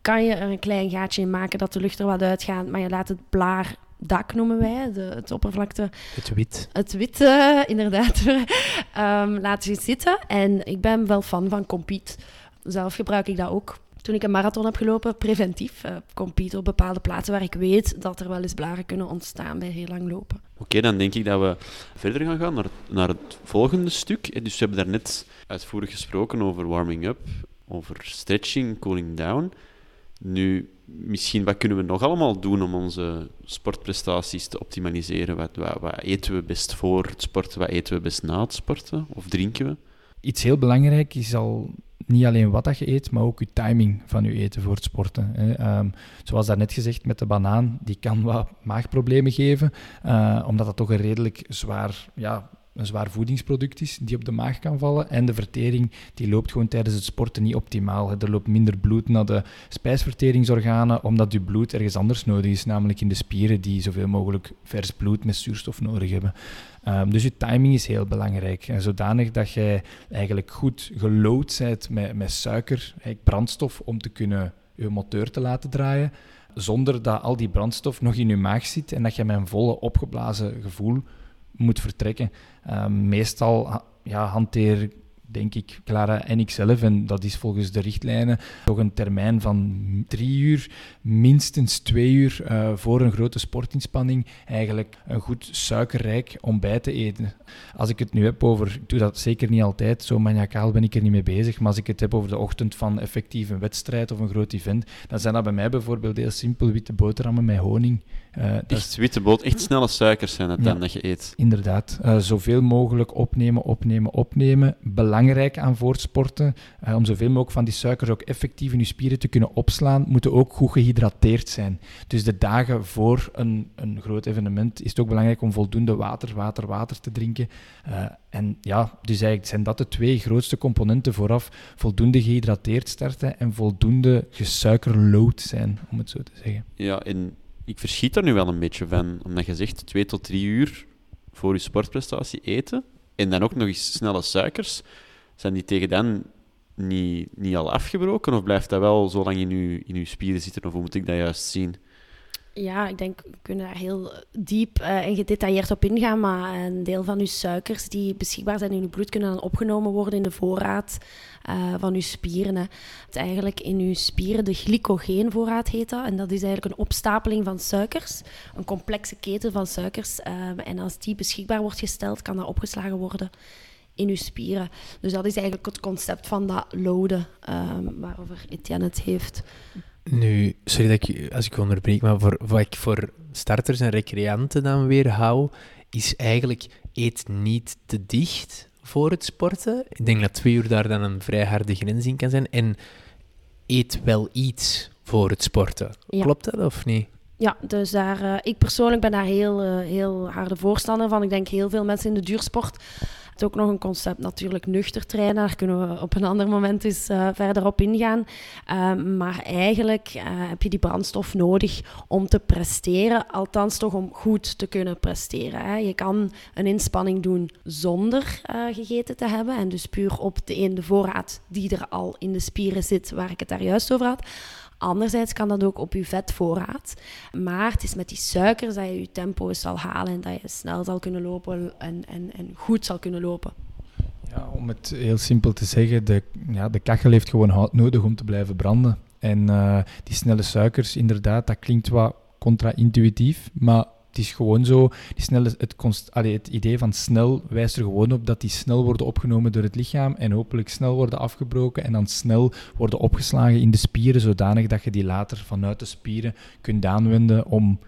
kan je er een klein gaatje in maken dat de lucht er wat uitgaat, maar je laat het blaardak noemen wij, de, het oppervlakte. Het wit. Het wit, uh, (laughs) inderdaad. um, laat je zitten. En ik ben wel fan van Compete. Zelf gebruik ik dat ook. Toen ik een marathon heb gelopen, preventief. Uh, compete op bepaalde plaatsen waar ik weet dat er wel eens blaren kunnen ontstaan bij heel lang lopen. Oké, dan denk ik dat we verder gaan gaan naar, naar het volgende stuk. Dus we hebben daarnet uitvoerig gesproken over warming up, over stretching, cooling down. Nu, misschien wat kunnen we nog allemaal doen om onze sportprestaties te optimaliseren? Wat, wat, wat, eten we best voor het sporten? Wat eten we best na het sporten? Of drinken we? Iets heel belangrijk is al niet alleen wat dat je eet, maar ook je timing van je eten voor het sporten. Hè. Um, zoals daarnet gezegd met de banaan, die kan wat maagproblemen geven, uh, omdat dat toch een redelijk zwaar ja, een zwaar voedingsproduct is die op de maag kan vallen. En de vertering die loopt gewoon tijdens het sporten niet optimaal. Er loopt minder bloed naar de spijsverteringsorganen, omdat je bloed ergens anders nodig is, namelijk in de spieren die zoveel mogelijk vers bloed met zuurstof nodig hebben. Um, dus je timing is heel belangrijk. En zodanig dat jij eigenlijk goed gelood bent met, met suiker, brandstof, om te kunnen je motor te laten draaien zonder dat al die brandstof nog in je maag zit en dat je met een volle opgeblazen gevoel moet vertrekken. Ehm, meestal ja, hanteer denk ik, Clara en ikzelf, en dat is volgens de richtlijnen toch een termijn van drie uur, minstens twee uur uh, voor een grote sportinspanning, eigenlijk een goed suikerrijk ontbijt te eten. Als ik het nu heb over, ik doe dat zeker niet altijd, zo maniacaal ben ik er niet mee bezig, maar als ik het heb over de ochtend van effectief een wedstrijd of een groot event, dan zijn dat bij mij bijvoorbeeld heel simpel witte boterhammen met honing. Uh, echt witte boot, echt snelle suikers zijn het dan dat je eet. Inderdaad. Uh, zoveel mogelijk opnemen, opnemen, opnemen. Belangrijk aan voortsporten, uh, om zoveel mogelijk van die suikers ook effectief in je spieren te kunnen opslaan, moeten ook goed gehydrateerd zijn. Dus de dagen voor een, een groot evenement is het ook belangrijk om voldoende water, water, water te drinken. en ja, dus eigenlijk zijn dat de twee grootste componenten vooraf. Voldoende gehydrateerd starten en voldoende gesuikerlood zijn, om het zo te zeggen. Ja, en ik verschiet er nu wel een beetje van, omdat je zegt twee tot drie uur voor je sportprestatie eten en dan ook nog eens snelle suikers. Zijn die tegen dan niet, niet al afgebroken of blijft dat wel zo lang in je, in uw spieren zitten of hoe moet ik dat juist zien? Ja, ik denk, we kunnen daar heel diep uh, en gedetailleerd op ingaan, maar een deel van uw suikers die beschikbaar zijn in uw bloed kunnen dan opgenomen worden in de voorraad uh, van uw spieren. Hè. Het eigenlijk in uw spieren de glycogeenvoorraad heet dat, en dat is eigenlijk een opstapeling van suikers, een complexe keten van suikers. En als die beschikbaar wordt gesteld, kan dat opgeslagen worden in uw spieren. Dus dat is eigenlijk het concept van dat loden, waarover Etienne het heeft. Nu, sorry dat ik, als ik onderbreek, maar voor, wat ik voor starters en recreanten dan weer hou, is eigenlijk eet niet te dicht voor het sporten. Ik denk dat twee uur daar dan een vrij harde grens in kan zijn. En eet wel iets voor het sporten. Klopt dat of niet? Ja, dus daar, uh, ik persoonlijk ben daar heel, uh, heel harde voorstander van. Ik denk heel veel mensen in de duursport het is ook nog een concept natuurlijk nuchter trainen. Daar kunnen we op een ander moment eens uh, verder op ingaan. Uh, maar eigenlijk uh, heb je die brandstof nodig om te presteren. Althans toch om goed te kunnen presteren. Hè. Je kan een inspanning doen zonder gegeten te hebben. En dus puur op de, in de voorraad die er al in de spieren zit, waar ik het daar juist over had. Anderzijds kan dat ook op je vetvoorraad. Maar het is met die suikers dat je je tempo zal halen en dat je snel zal kunnen lopen en, en, en goed zal kunnen lopen. Ja, om het heel simpel te zeggen, de, ja, de kachel heeft gewoon hout nodig om te blijven branden. En uh, die snelle suikers, inderdaad, dat klinkt wat contra-intuïtief, maar het is gewoon zo, die het, het idee van snel wijst er gewoon op dat die snel worden opgenomen door het lichaam en hopelijk snel worden afgebroken en dan snel worden opgeslagen in de spieren, zodanig dat je die later vanuit de spieren kunt aanwenden om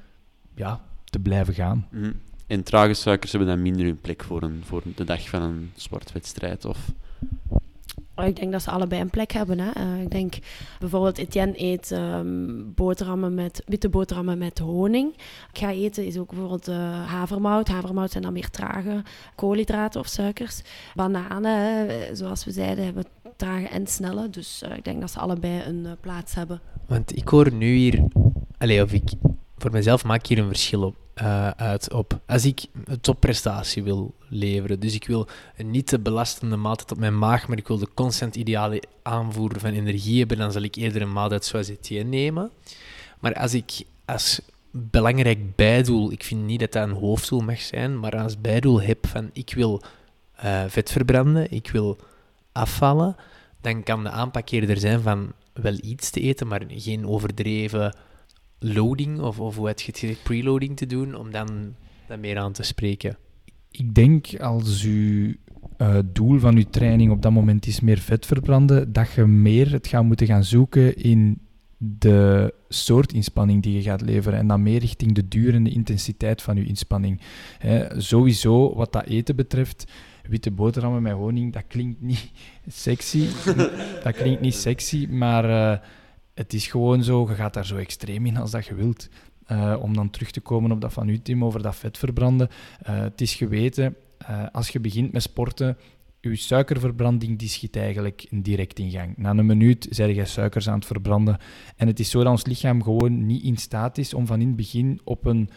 ja, te blijven gaan. Mm. En trage suikers hebben dan minder hun plek voor, een, voor de dag van een sportwedstrijd? Of? Oh, ik denk dat ze allebei een plek hebben. Hè. Uh, ik denk bijvoorbeeld Etienne eet um, boterhammen met, witte boterhammen met honing. Ik ga eten is ook bijvoorbeeld uh, havermout. Havermout zijn dan meer trage koolhydraten of suikers. Bananen, zoals we zeiden, hebben trage en snelle. Dus uh, ik denk dat ze allebei een plaats hebben. Want ik hoor nu hier... Allee, of ik... Voor mezelf maak hier een verschil op uh, uit op. Als ik een topprestatie wil leveren, dus ik wil niet te belastende maaltijd op mijn maag, maar ik wil de constant ideale aanvoer van energie hebben, dan zal ik eerder een maaltijd zoals Etienne nemen. Maar als ik als belangrijk bijdoel, ik vind niet dat dat een hoofddoel mag zijn, maar als bijdoel heb van ik wil uh, vet verbranden, ik wil afvallen, dan kan de aanpak eerder zijn van wel iets te eten, maar geen overdreven loading, of, of hoe heb je het gezegd, preloading te doen, om dan dat meer aan te spreken? Ik denk als uw uh, doel van uw training op dat moment is meer vet verbranden, dat je meer het gaat moeten gaan zoeken in de soort inspanning die je gaat leveren en dan meer richting de duur en de intensiteit van je inspanning. sowieso, wat dat eten betreft, witte boterhammen met honing, dat klinkt niet (laughs) sexy. (laughs) dat klinkt niet sexy, maar uh, het is gewoon zo, je gaat daar zo extreem in als dat je wilt. Uh, om dan terug te komen op dat van u, Tim, over dat vet verbranden. Uh, het is geweten, als je begint met sporten, je suikerverbranding die schiet eigenlijk direct in gang. Na een minuut zijn je suikers aan het verbranden. En het is zo dat ons lichaam gewoon niet in staat is om van in het begin op een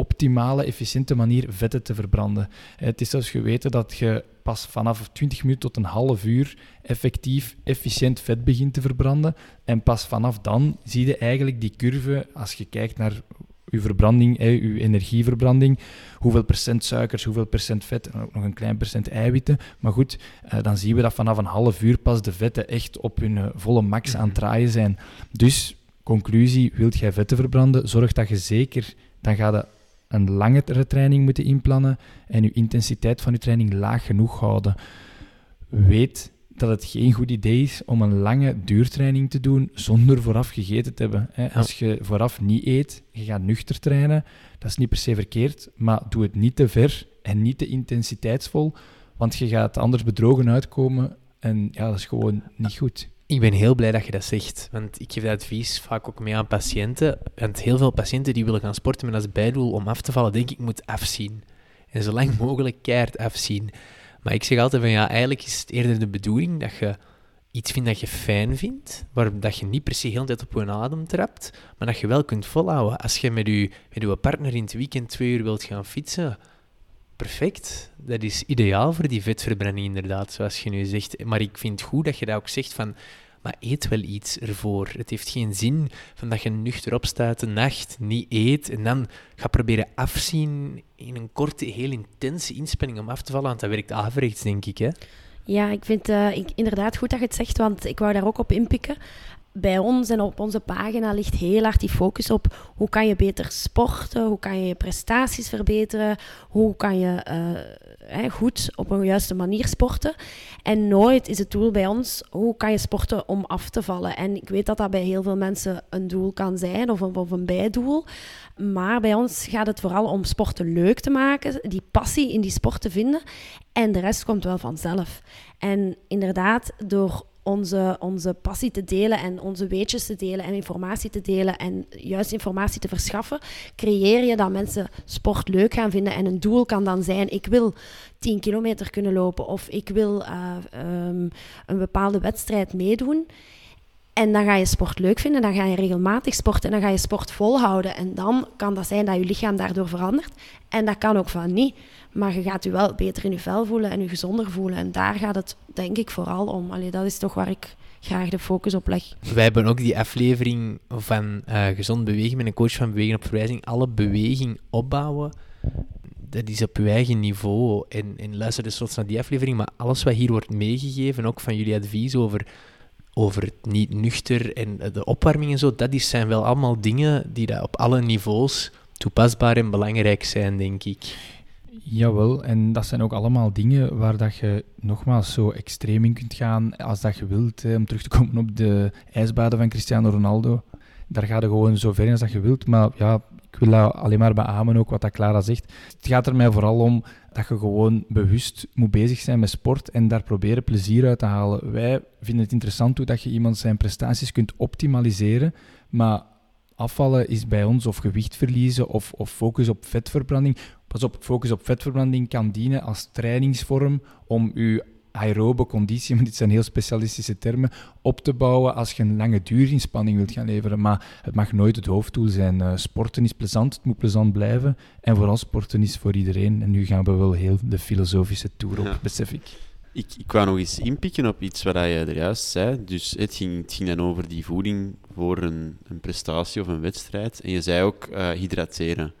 optimale, efficiënte manier vetten te verbranden. Het is zelfs geweten dat je pas vanaf 20 minuten tot een half uur effectief, efficiënt vet begint te verbranden. En pas vanaf dan zie je eigenlijk die curve, als je kijkt naar uw verbranding, uw energieverbranding, hoeveel procent suikers, hoeveel procent vet en ook nog een klein procent eiwitten. Maar goed, eh, dan zien we dat vanaf een half uur pas de vetten echt op hun eh, volle max aan het mhm. draaien zijn. Dus, conclusie, wilt jij vetten verbranden, zorg dat je zeker, dan gaat je een langere training moeten inplannen en je intensiteit van je training laag genoeg houden. Weet dat het geen goed idee is om een lange duurtraining te doen zonder vooraf gegeten te hebben. Als je vooraf niet eet, je gaat nuchter trainen, dat is niet per se verkeerd, maar doe het niet te ver en niet te intensiteitsvol, want je gaat anders bedrogen uitkomen en ja, dat is gewoon niet goed. Ik ben heel blij dat je dat zegt, want ik geef dat advies vaak ook mee aan patiënten. Want heel veel patiënten die willen gaan sporten met als bijdoel om af te vallen, denk ik, moet afzien. En zo lang mogelijk keihard afzien. Maar ik zeg altijd van ja, eigenlijk is het eerder de bedoeling dat je iets vindt dat je fijn vindt, waar dat je niet per se heel tijd op je adem trapt, maar dat je wel kunt volhouden. Als je met je, met je partner in het weekend twee uur wilt gaan fietsen, perfect. Dat is ideaal voor die vetverbranding inderdaad, zoals je nu zegt. Maar ik vind het goed dat je dat ook zegt van maar eet wel iets ervoor. Het heeft geen zin van dat je nuchter opstaat de nacht, niet eet en dan gaat proberen afzien in een korte, heel intense inspanning om af te vallen, want dat werkt averechts, denk ik. Hè? Ja, ik vind uh, ik, inderdaad goed dat je het zegt, want ik wou daar ook op inpikken. Bij ons en op onze pagina ligt heel hard die focus op hoe kan je beter sporten, hoe kan je je prestaties verbeteren, hoe kan je uh, goed op een juiste manier sporten. En nooit is het doel bij ons hoe kan je sporten om af te vallen. En ik weet dat dat bij heel veel mensen een doel kan zijn of een, of een bijdoel. Maar bij ons gaat het vooral om sporten leuk te maken, die passie in die sport te vinden. En de rest komt wel vanzelf. En inderdaad, door onze, onze passie te delen en onze weetjes te delen en informatie te delen en juist informatie te verschaffen, creëer je dat mensen sport leuk gaan vinden. En een doel kan dan zijn, ik wil 10 kilometer kunnen lopen of ik wil uh, um, een bepaalde wedstrijd meedoen. En dan ga je sport leuk vinden, dan ga je regelmatig sporten en dan ga je sport volhouden. En dan kan dat zijn dat je lichaam daardoor verandert. En dat kan ook van niet. Maar je gaat je wel beter in je vel voelen en je gezonder voelen. En daar gaat het denk ik vooral om. Allee, dat is toch waar ik graag de focus op leg. Wij hebben ook die aflevering van uh, gezond bewegen met een coach van bewegen op verwijzing. Alle beweging opbouwen, dat is op je eigen niveau. En, luister dus tot naar die aflevering. Maar alles wat hier wordt meegegeven, ook van jullie advies over over het niet nuchter en de opwarming en zo, dat zijn wel allemaal dingen die op alle niveaus toepasbaar en belangrijk zijn, denk ik. Jawel, en dat zijn ook allemaal dingen waar dat je nogmaals zo extreem in kunt gaan als dat je wilt. Om terug te komen op de ijsbaden van Cristiano Ronaldo. Daar ga je gewoon zo ver in als dat je wilt. Maar ja, ik wil alleen maar beamen ook wat dat Clara zegt. Het gaat er mij vooral om dat je gewoon bewust moet bezig zijn met sport en daar proberen plezier uit te halen. Wij vinden het interessant hoe dat je iemand zijn prestaties kunt optimaliseren, maar afvallen is bij ons of gewicht verliezen of, of focus op vetverbranding. Pas op, focus op vetverbranding kan dienen als trainingsvorm om je aerobe conditie, (laughs) maar dit zijn heel specialistische termen, op te bouwen als je een lange duurinspanning wilt gaan leveren. Maar het mag nooit het hoofddoel zijn. Uh, sporten is plezant, het moet plezant blijven. En vooral sporten is voor iedereen. En nu gaan we wel heel de filosofische tour op, besef ik. Ik, ik wou nog eens inpikken op iets wat je er juist zei. Dus het ging, het ging dan over die voeding voor een, een prestatie of een wedstrijd. En je zei ook uh, hydrateren.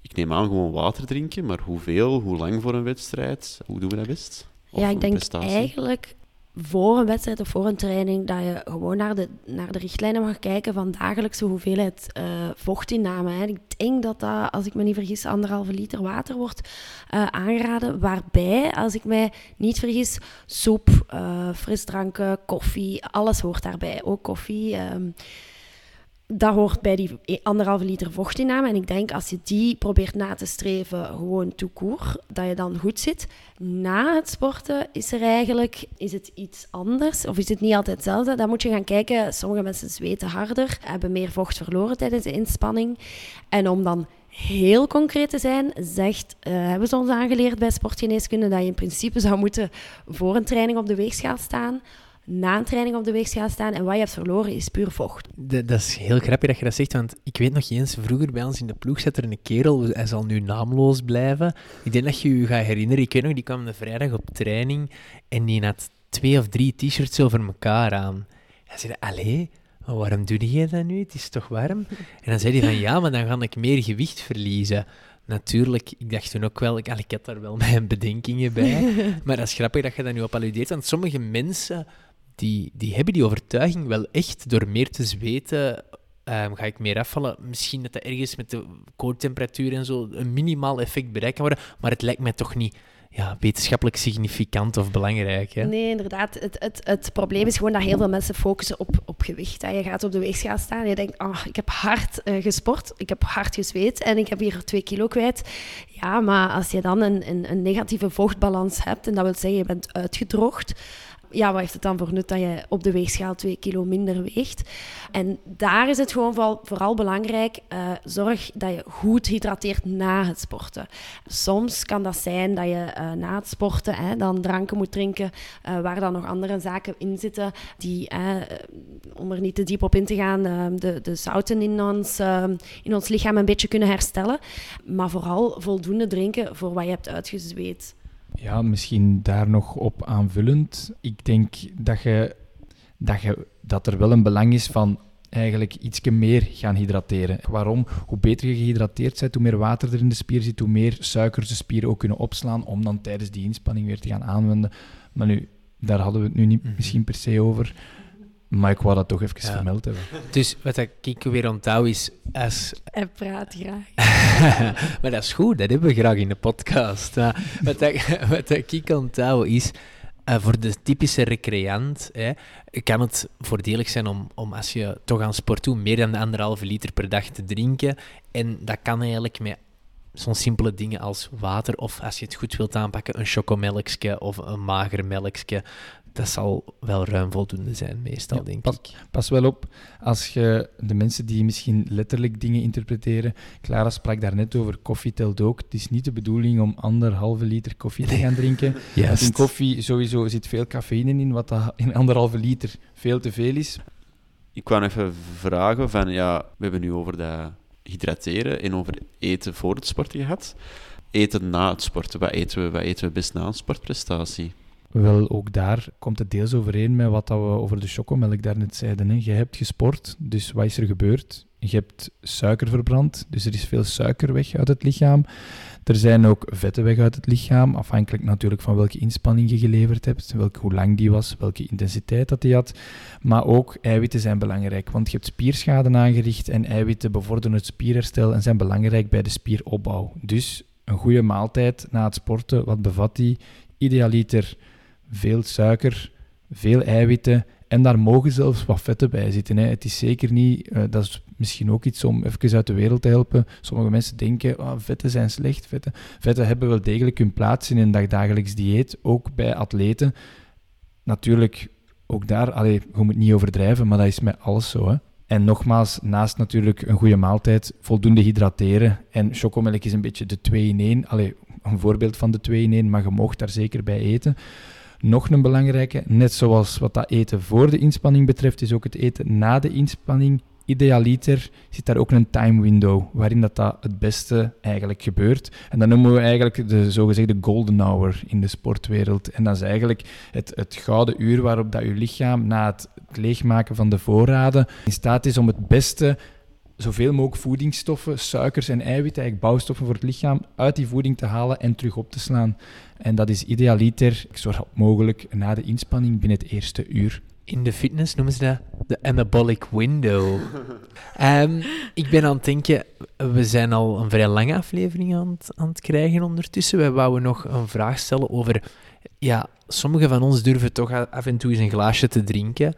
Ik neem aan gewoon water drinken, maar hoeveel, hoe lang voor een wedstrijd? Hoe doen we dat best? ja, ik denk eigenlijk voor een wedstrijd of voor een training, dat je gewoon naar de, naar de richtlijnen mag kijken van dagelijkse hoeveelheid uh, vochtinname. Hè. Ik denk dat dat, als ik me niet vergis, anderhalve liter water wordt uh, aangeraden. Waarbij, als ik mij niet vergis, soep, uh, frisdranken, koffie, alles hoort daarbij. Ook koffie. Um, dat hoort bij die anderhalve liter vochtinname. En ik denk als je die probeert na te streven, gewoon court, dat je dan goed zit. Na het sporten is er eigenlijk is het iets anders, of is het niet altijd hetzelfde. Dan moet je gaan kijken. Sommige mensen zweten harder, hebben meer vocht verloren tijdens de inspanning. En om dan heel concreet te zijn, zegt, uh, hebben ze ons aangeleerd bij sportgeneeskunde dat je in principe zou moeten voor een training op de weegschaal staan na een training op de weegschaal staan en wat je hebt verloren is puur vocht. dat is heel grappig dat je dat zegt, want ik weet nog eens, vroeger bij ons in de ploeg zat er een kerel, hij zal nu naamloos blijven. Ik denk dat je je gaat herinneren, ik weet nog, die kwam de vrijdag op training en die had twee of drie t-shirts over elkaar aan. Hij zei, allee, waarom doe je dat nu? Het is toch warm? En dan zei hij van, ja, maar dan ga ik meer gewicht verliezen. Natuurlijk, ik dacht toen ook wel, ik, ik had daar wel mijn bedenkingen bij. (laughs) maar dat is grappig dat je dat nu op alludeert, want sommige mensen die, die hebben die overtuiging wel echt door meer te zweten. Um, ga ik meer afvallen? Misschien dat dat ergens met de koortemperatuur en zo een minimaal effect bereikt kan worden, maar het lijkt mij toch niet ja, wetenschappelijk significant of belangrijk. Hè? Nee, inderdaad. Het, het, het probleem is gewoon dat heel veel mensen focussen op, op gewicht. Je gaat op de weegschaal staan en je denkt, oh, ik heb hard uh, gesport, ik heb hard gezweet en ik heb hier twee kilo kwijt. Ja, maar als je dan een, een, een negatieve vochtbalans hebt, en dat wil zeggen je bent uitgedroogd, ja, wat heeft het dan voor nut dat je op de weegschaal twee kilo minder weegt? En daar is het gewoon vooral, belangrijk, uh, zorg dat je goed hydrateert na het sporten. Soms kan dat zijn dat je uh, na het sporten hè, dan dranken moet drinken uh, waar dan nog andere zaken in zitten die, om er niet te diep op in te gaan, de, de zouten in ons, in ons lichaam een beetje kunnen herstellen. Maar vooral voldoende drinken voor wat je hebt uitgezweet. Ja, misschien daar nog op aanvullend. Ik denk dat, je, dat, je, dat er wel een belang is van eigenlijk iets meer gaan hydrateren. Waarom? Hoe beter je gehydrateerd bent, hoe meer water er in de spier zit, hoe meer suikers de spieren ook kunnen opslaan om dan tijdens die inspanning weer te gaan aanwenden. Maar nu, daar hadden we het nu niet mhm. misschien per se over. Maar ik wou dat toch even vermeld hebben. Dus wat ik weer onthoud is... Als... Hij praat graag. (laughs) maar dat is goed, dat hebben we graag in de podcast. wat, ik, (laughs) wat ik onthoud is... Uh, voor de typische recreant hè, kan het voordelig zijn om, om als je toch aan sport doet, meer dan anderhalve liter per dag te drinken. En dat kan eigenlijk met zo'n simpele dingen als water of als je het goed wilt aanpakken, een chocomelkje of een mager melkje dat zal wel ruim voldoende zijn, meestal, denk pas, ik. Pas wel op, als je de mensen die misschien letterlijk dingen interpreteren. Clara sprak daar net over, koffie telt ook. Het is niet de bedoeling om anderhalve liter koffie te gaan drinken. (laughs) Juist. In koffie sowieso zit veel cafeïne in, wat in anderhalve liter veel te veel is. Ik wou even vragen: van, ja, we hebben nu over dat hydrateren en over eten voor het sporten gehad. Eten na het sporten, wat eten we, wat eten we best na een sportprestatie? Wel, ook daar komt het deels overeen met wat dat we over de chocomelk daarnet zeiden. Hè. Je hebt gesport, dus wat is er gebeurd? Je hebt suiker verbrand, dus er is veel suiker weg uit het lichaam. Er zijn ook vetten weg uit het lichaam, afhankelijk natuurlijk van welke inspanning je geleverd hebt, welke, hoe lang die was, welke intensiteit dat die had. Maar ook eiwitten zijn belangrijk, want je hebt spierschade aangericht en eiwitten bevorderen het spierherstel en zijn belangrijk bij de spieropbouw. Dus een goede maaltijd na het sporten, wat bevat die? Idealiter veel suiker, veel eiwitten en daar mogen zelfs wat vetten bij zitten. Hè. Het is zeker niet, uh, dat is misschien ook iets om even uit de wereld te helpen. Sommige mensen denken, oh, vetten zijn slecht. Vetten, vetten hebben wel degelijk hun plaats in een dagdagelijks dieet, ook bij atleten. Natuurlijk, ook daar, allee, je moet niet overdrijven, maar dat is met alles zo. Hè. En nogmaals, naast natuurlijk een goede maaltijd, voldoende hydrateren. En chocomelk is een beetje de 2 in 1. Allee, een voorbeeld van de 2 in 1, maar je mocht daar zeker bij eten. Nog een belangrijke, net zoals wat dat eten voor de inspanning betreft, is ook het eten na de inspanning. Idealiter zit daar ook een time window waarin dat, dat het beste eigenlijk gebeurt. En dat noemen we eigenlijk de zogezegde golden hour in de sportwereld. En dat is eigenlijk het, het gouden uur waarop dat je lichaam na het leegmaken van de voorraden in staat is om het beste zoveel mogelijk voedingsstoffen, suikers en eiwitten, eigenlijk bouwstoffen voor het lichaam, uit die voeding te halen en terug op te slaan. En dat is idealiter zo rap mogelijk na de inspanning binnen het eerste uur. In de fitness noemen ze dat de anabolic window. (laughs) Ehm, ik ben aan het denken, we zijn al een vrij lange aflevering aan het, aan het krijgen ondertussen. We wouden nog een vraag stellen over... Ja, sommigen van ons durven toch af en toe eens een glaasje te drinken.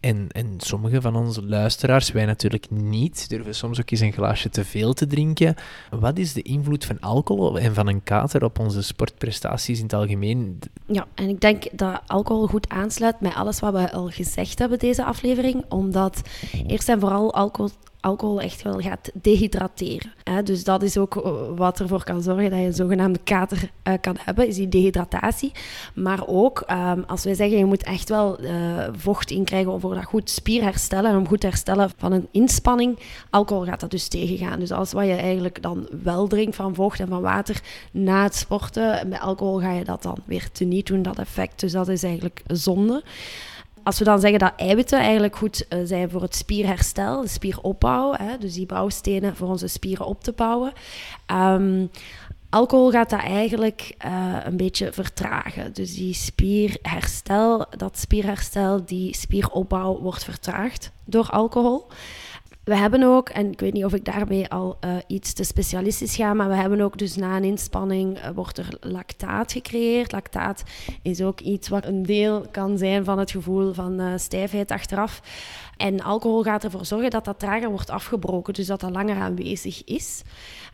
En, en sommige van onze luisteraars, wij natuurlijk niet, durven soms ook eens een glaasje te veel te drinken. Wat is de invloed van alcohol en van een kater op onze sportprestaties in het algemeen? Ja, en ik denk dat alcohol goed aansluit bij alles wat we al gezegd hebben deze aflevering. Omdat eerst en vooral alcohol alcohol echt wel gaat dehydrateren. Dus dat is ook eh, wat ervoor kan zorgen dat je een zogenaamde kater uh, kan hebben, is die dehydratatie. Maar ook, um, als wij zeggen, je moet echt wel uh, vocht inkrijgen voor dat goed spierherstellen, en om goed te herstellen van een inspanning, alcohol gaat dat dus tegengaan. Dus alles wat je eigenlijk dan wel drinkt van vocht en van water na het sporten, met alcohol ga je dat dan weer teniet doen, dat effect. Dus dat is eigenlijk zonde. Als we dan zeggen dat eiwitten eigenlijk goed uh, zijn voor het spierherstel, de spieropbouw, hè, dus die bouwstenen voor onze spieren op te bouwen. Um, alcohol gaat dat eigenlijk uh, een beetje vertragen. Dus die spierherstel, dat spierherstel, die spieropbouw wordt vertraagd door alcohol. We hebben ook, en ik weet niet of ik daarmee al uh, iets te specialistisch ga, maar we hebben ook dus na een inspanning uh, wordt er lactaat gecreëerd. Lactaat is ook iets wat een deel kan zijn van het gevoel van uh, stijfheid achteraf. En alcohol gaat ervoor zorgen dat dat trager wordt afgebroken, dus dat dat langer aanwezig is.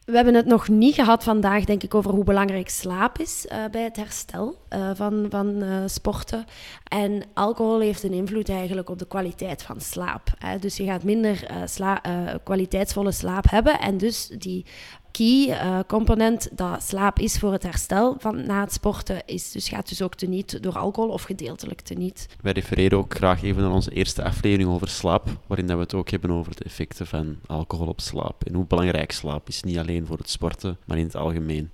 We hebben het nog niet gehad vandaag, denk ik, over hoe belangrijk slaap is bij het herstel van, van sporten. En alcohol heeft een invloed eigenlijk op de kwaliteit van slaap. Hè. Dus je gaat minder sla kwaliteitsvolle slaap hebben en dus die key uh, component dat slaap is voor het herstel van na het sporten, is dus, gaat dus ook teniet door alcohol of gedeeltelijk teniet. Wij refereren ook graag even naar onze eerste aflevering over slaap, waarin dat we het ook hebben over de effecten van alcohol op slaap en hoe belangrijk slaap is, niet alleen voor het sporten, maar in het algemeen.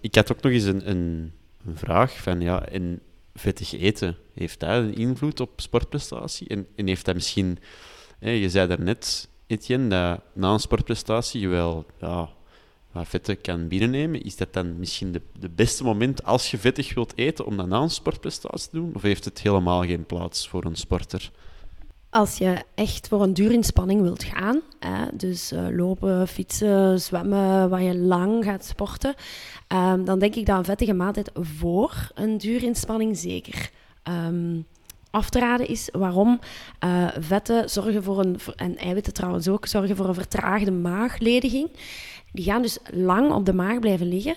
Ik had ook nog eens een, een, een vraag van, ja, en vettig eten, heeft dat een invloed op sportprestatie? En, en heeft dat misschien, je zei daarnet, Etienne, dat na een sportprestatie je wel ja, wat vetten kan binnennemen, is dat dan misschien de, de beste moment als je vettig wilt eten om dan na een sportprestatie te doen? Of heeft het helemaal geen plaats voor een sporter? Als je echt voor een duurinspanning wilt gaan, hè, dus uh, lopen, fietsen, zwemmen, waar je lang gaat sporten, um, dan denk ik dat een vettige maaltijd voor een duurinspanning zeker um, af te raden is. Waarom? Uh, vetten zorgen voor een, en eiwitten trouwens ook, zorgen voor een vertraagde maaglediging. Die gaan dus lang op de maag blijven liggen.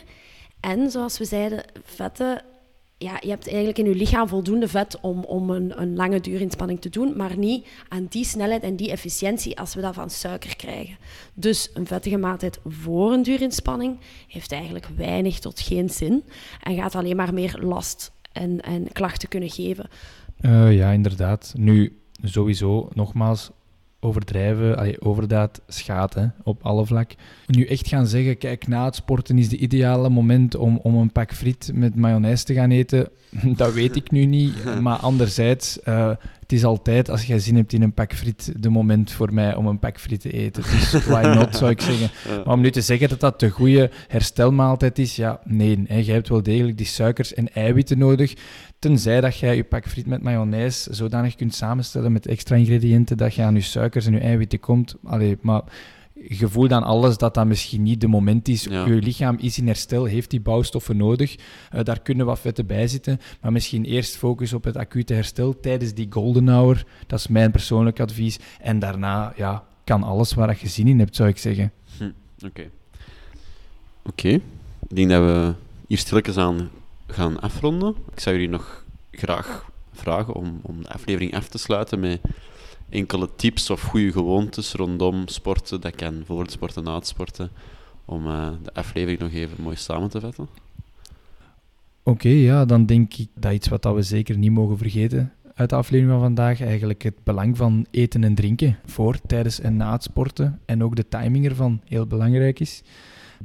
En zoals we zeiden, vetten ja, je hebt eigenlijk in je lichaam voldoende vet om, om een, een lange duurinspanning te doen, maar niet aan die snelheid en die efficiëntie als we dat van suiker krijgen. Dus een vettige maaltijd voor een duurinspanning heeft eigenlijk weinig tot geen zin en gaat alleen maar meer last en, en klachten kunnen geven. Uh, ja, inderdaad. Nu, sowieso, nogmaals, overdrijven, allee, overdaad schaten op alle vlak. Nu echt gaan zeggen, kijk, na het sporten is de ideale moment om, om een pak friet met mayonaise te gaan eten, (laughs) dat weet ik nu niet. (laughs) Maar anderzijds, uh, het is altijd, als jij zin hebt in een pak friet, de moment voor mij om een pak friet te eten. Dus why not, (laughs) zou ik zeggen. Maar om nu te zeggen dat dat de goede herstelmaaltijd is, ja, nee. Hè, jij hebt wel degelijk die suikers en eiwitten nodig. Tenzij dat jij je pak friet met mayonaise zodanig kunt samenstellen met extra ingrediënten dat je aan je suikers en je eiwitten komt. Allee, maar je voelt dan alles dat dat misschien niet de moment is. Je lichaam is in herstel, heeft die bouwstoffen nodig. Uh, daar kunnen wat vetten bij zitten. Maar misschien eerst focus op het acute herstel tijdens die golden hour. Dat is mijn persoonlijk advies. En daarna ja, kan alles waar je zin in hebt, zou ik zeggen. Hm, Oké. Okay. Oké. Okay. Ik denk dat we hier stilletjes aan gaan afronden. Ik zou jullie nog graag vragen om, om de aflevering af te sluiten met enkele tips of goede gewoontes rondom sporten. Dat kan voor het sporten, na het sporten. Om uh, de aflevering nog even mooi samen te vatten. Oké, ja, dan denk ik dat iets wat we zeker niet mogen vergeten uit de aflevering van vandaag eigenlijk het belang van eten en drinken voor, tijdens en na het sporten. En ook de timing ervan heel belangrijk is.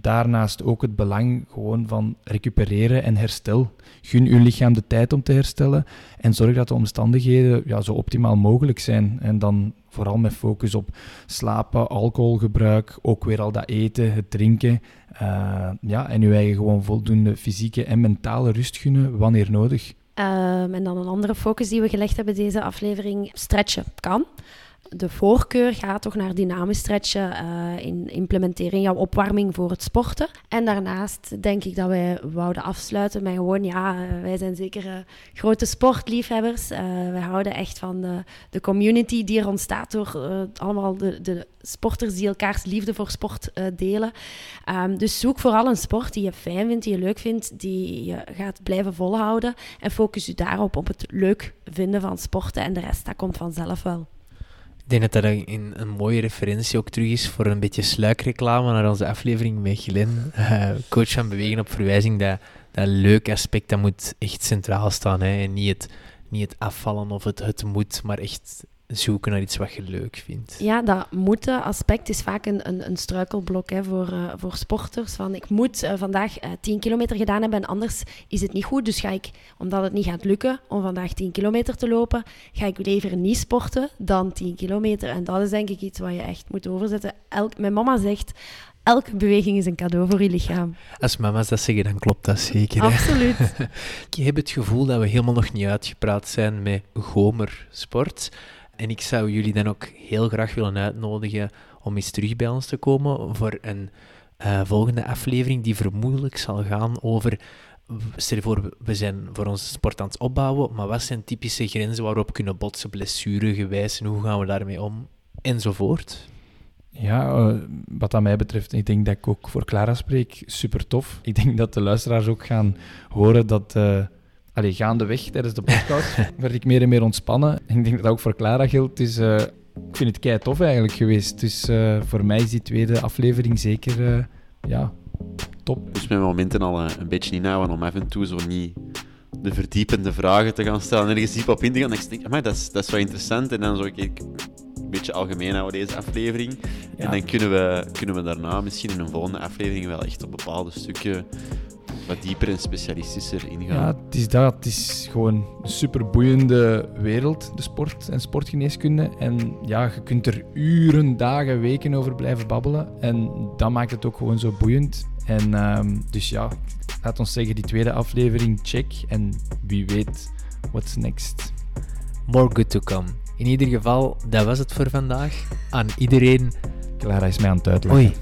Daarnaast ook het belang gewoon van recupereren en herstel. Gun uw lichaam de tijd om te herstellen en zorg dat de omstandigheden ja, zo optimaal mogelijk zijn. En dan vooral met focus op slapen, alcoholgebruik, ook weer al dat eten, het drinken. Uh, ja, en uw eigen gewoon voldoende fysieke en mentale rust gunnen wanneer nodig. Um, en dan een andere focus die we gelegd hebben deze aflevering, stretchen kan de voorkeur gaat toch naar dynamisch stretchen uh, in implementering, jouw opwarming voor het sporten. En daarnaast denk ik dat wij wouden afsluiten met gewoon, ja, uh, wij zijn zeker uh, grote sportliefhebbers. wij houden echt van de, de, community die er ontstaat door allemaal de, de, sporters die elkaars liefde voor sport delen. Um, dus zoek vooral een sport die je fijn vindt, die je leuk vindt, die je gaat blijven volhouden. En focus je daarop, op het leuk vinden van sporten. En de rest, dat komt vanzelf wel. Ik denk dat dat een, een mooie referentie ook terug is voor een beetje sluikreclame naar onze aflevering met Glen, uh, coach van Bewegen op Verwijzing. Dat, dat leuke aspect, dat moet echt centraal staan. Hè, en niet het, niet het afvallen of het, het moet, maar echt zoeken naar iets wat je leuk vindt. Ja, dat moeten aspect is vaak een, een, een struikelblok hè, voor, uh, voor sporters. Van ik moet uh, vandaag uh, 10 kilometer gedaan hebben en anders is het niet goed. Dus ga ik, omdat het niet gaat lukken om vandaag 10 kilometer te lopen, ga ik liever niet sporten dan 10 kilometer. En dat is denk ik iets wat je echt moet overzetten. Elk, mijn mama zegt, elke beweging is een cadeau voor je lichaam. Als mama's dat zeggen, dan klopt dat zeker. Absoluut. (laughs) ik heb het gevoel dat we helemaal nog niet uitgepraat zijn met Gomer Sport. En ik zou jullie dan ook heel graag willen uitnodigen om eens terug bij ons te komen voor een uh, volgende aflevering die vermoedelijk zal gaan over. Stel voor, we zijn voor onze sport aan het opbouwen, maar wat zijn typische grenzen waarop kunnen botsen, blessure gewijs en hoe gaan we daarmee om? Enzovoort. Ja, uh, wat dat mij betreft, ik denk dat ik ook voor Clara spreek, super tof. Ik denk dat de luisteraars ook gaan horen dat uh, allee, gaandeweg tijdens de podcast (laughs) werd ik meer en meer ontspannen. Ik denk dat dat ook voor Clara geldt. Dus uh, ik vind het kei tof eigenlijk geweest. Dus uh, voor mij is die tweede aflevering zeker uh, ja, top. Dus mijn momenten al een beetje inhouden om af en toe zo niet de verdiepende vragen te gaan stellen. Ergens diep op in te gaan. En ik denk, maar dat is, dat is wel interessant. En dan zo ik een beetje algemeen houden deze aflevering. Ja. En dan kunnen we, kunnen we daarna misschien in een volgende aflevering wel echt op bepaalde stukken wat dieper en specialistischer ingaan. Ja, het is dat. Het is gewoon een super boeiende wereld, de sport en sportgeneeskunde. En ja, je kunt er uren, dagen, weken over blijven babbelen. En dat maakt het ook gewoon zo boeiend. En um, dus ja, laat ons zeggen, die tweede aflevering, check. En wie weet, what's next. More good to come. In ieder geval, dat was het voor vandaag. Aan iedereen. Clara is mij aan het uitleggen. Oei,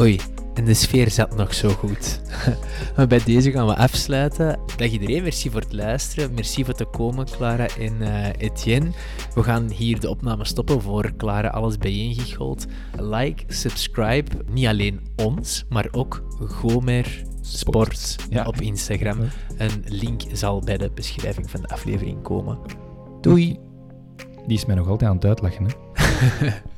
oei. En de sfeer zat nog zo goed. (laughs) maar bij deze gaan we afsluiten. Dag iedereen, merci voor het luisteren. Merci voor te komen, Clara en uh, Etienne. We gaan hier de opname stoppen voor Clara Alles Bijeengegold. Like, subscribe, niet alleen ons, maar ook Gomer Sport, Sport. Ja. op Instagram. Een link zal bij de beschrijving van de aflevering komen. Doei! Die is mij nog altijd aan het uitlachen, hè? (laughs)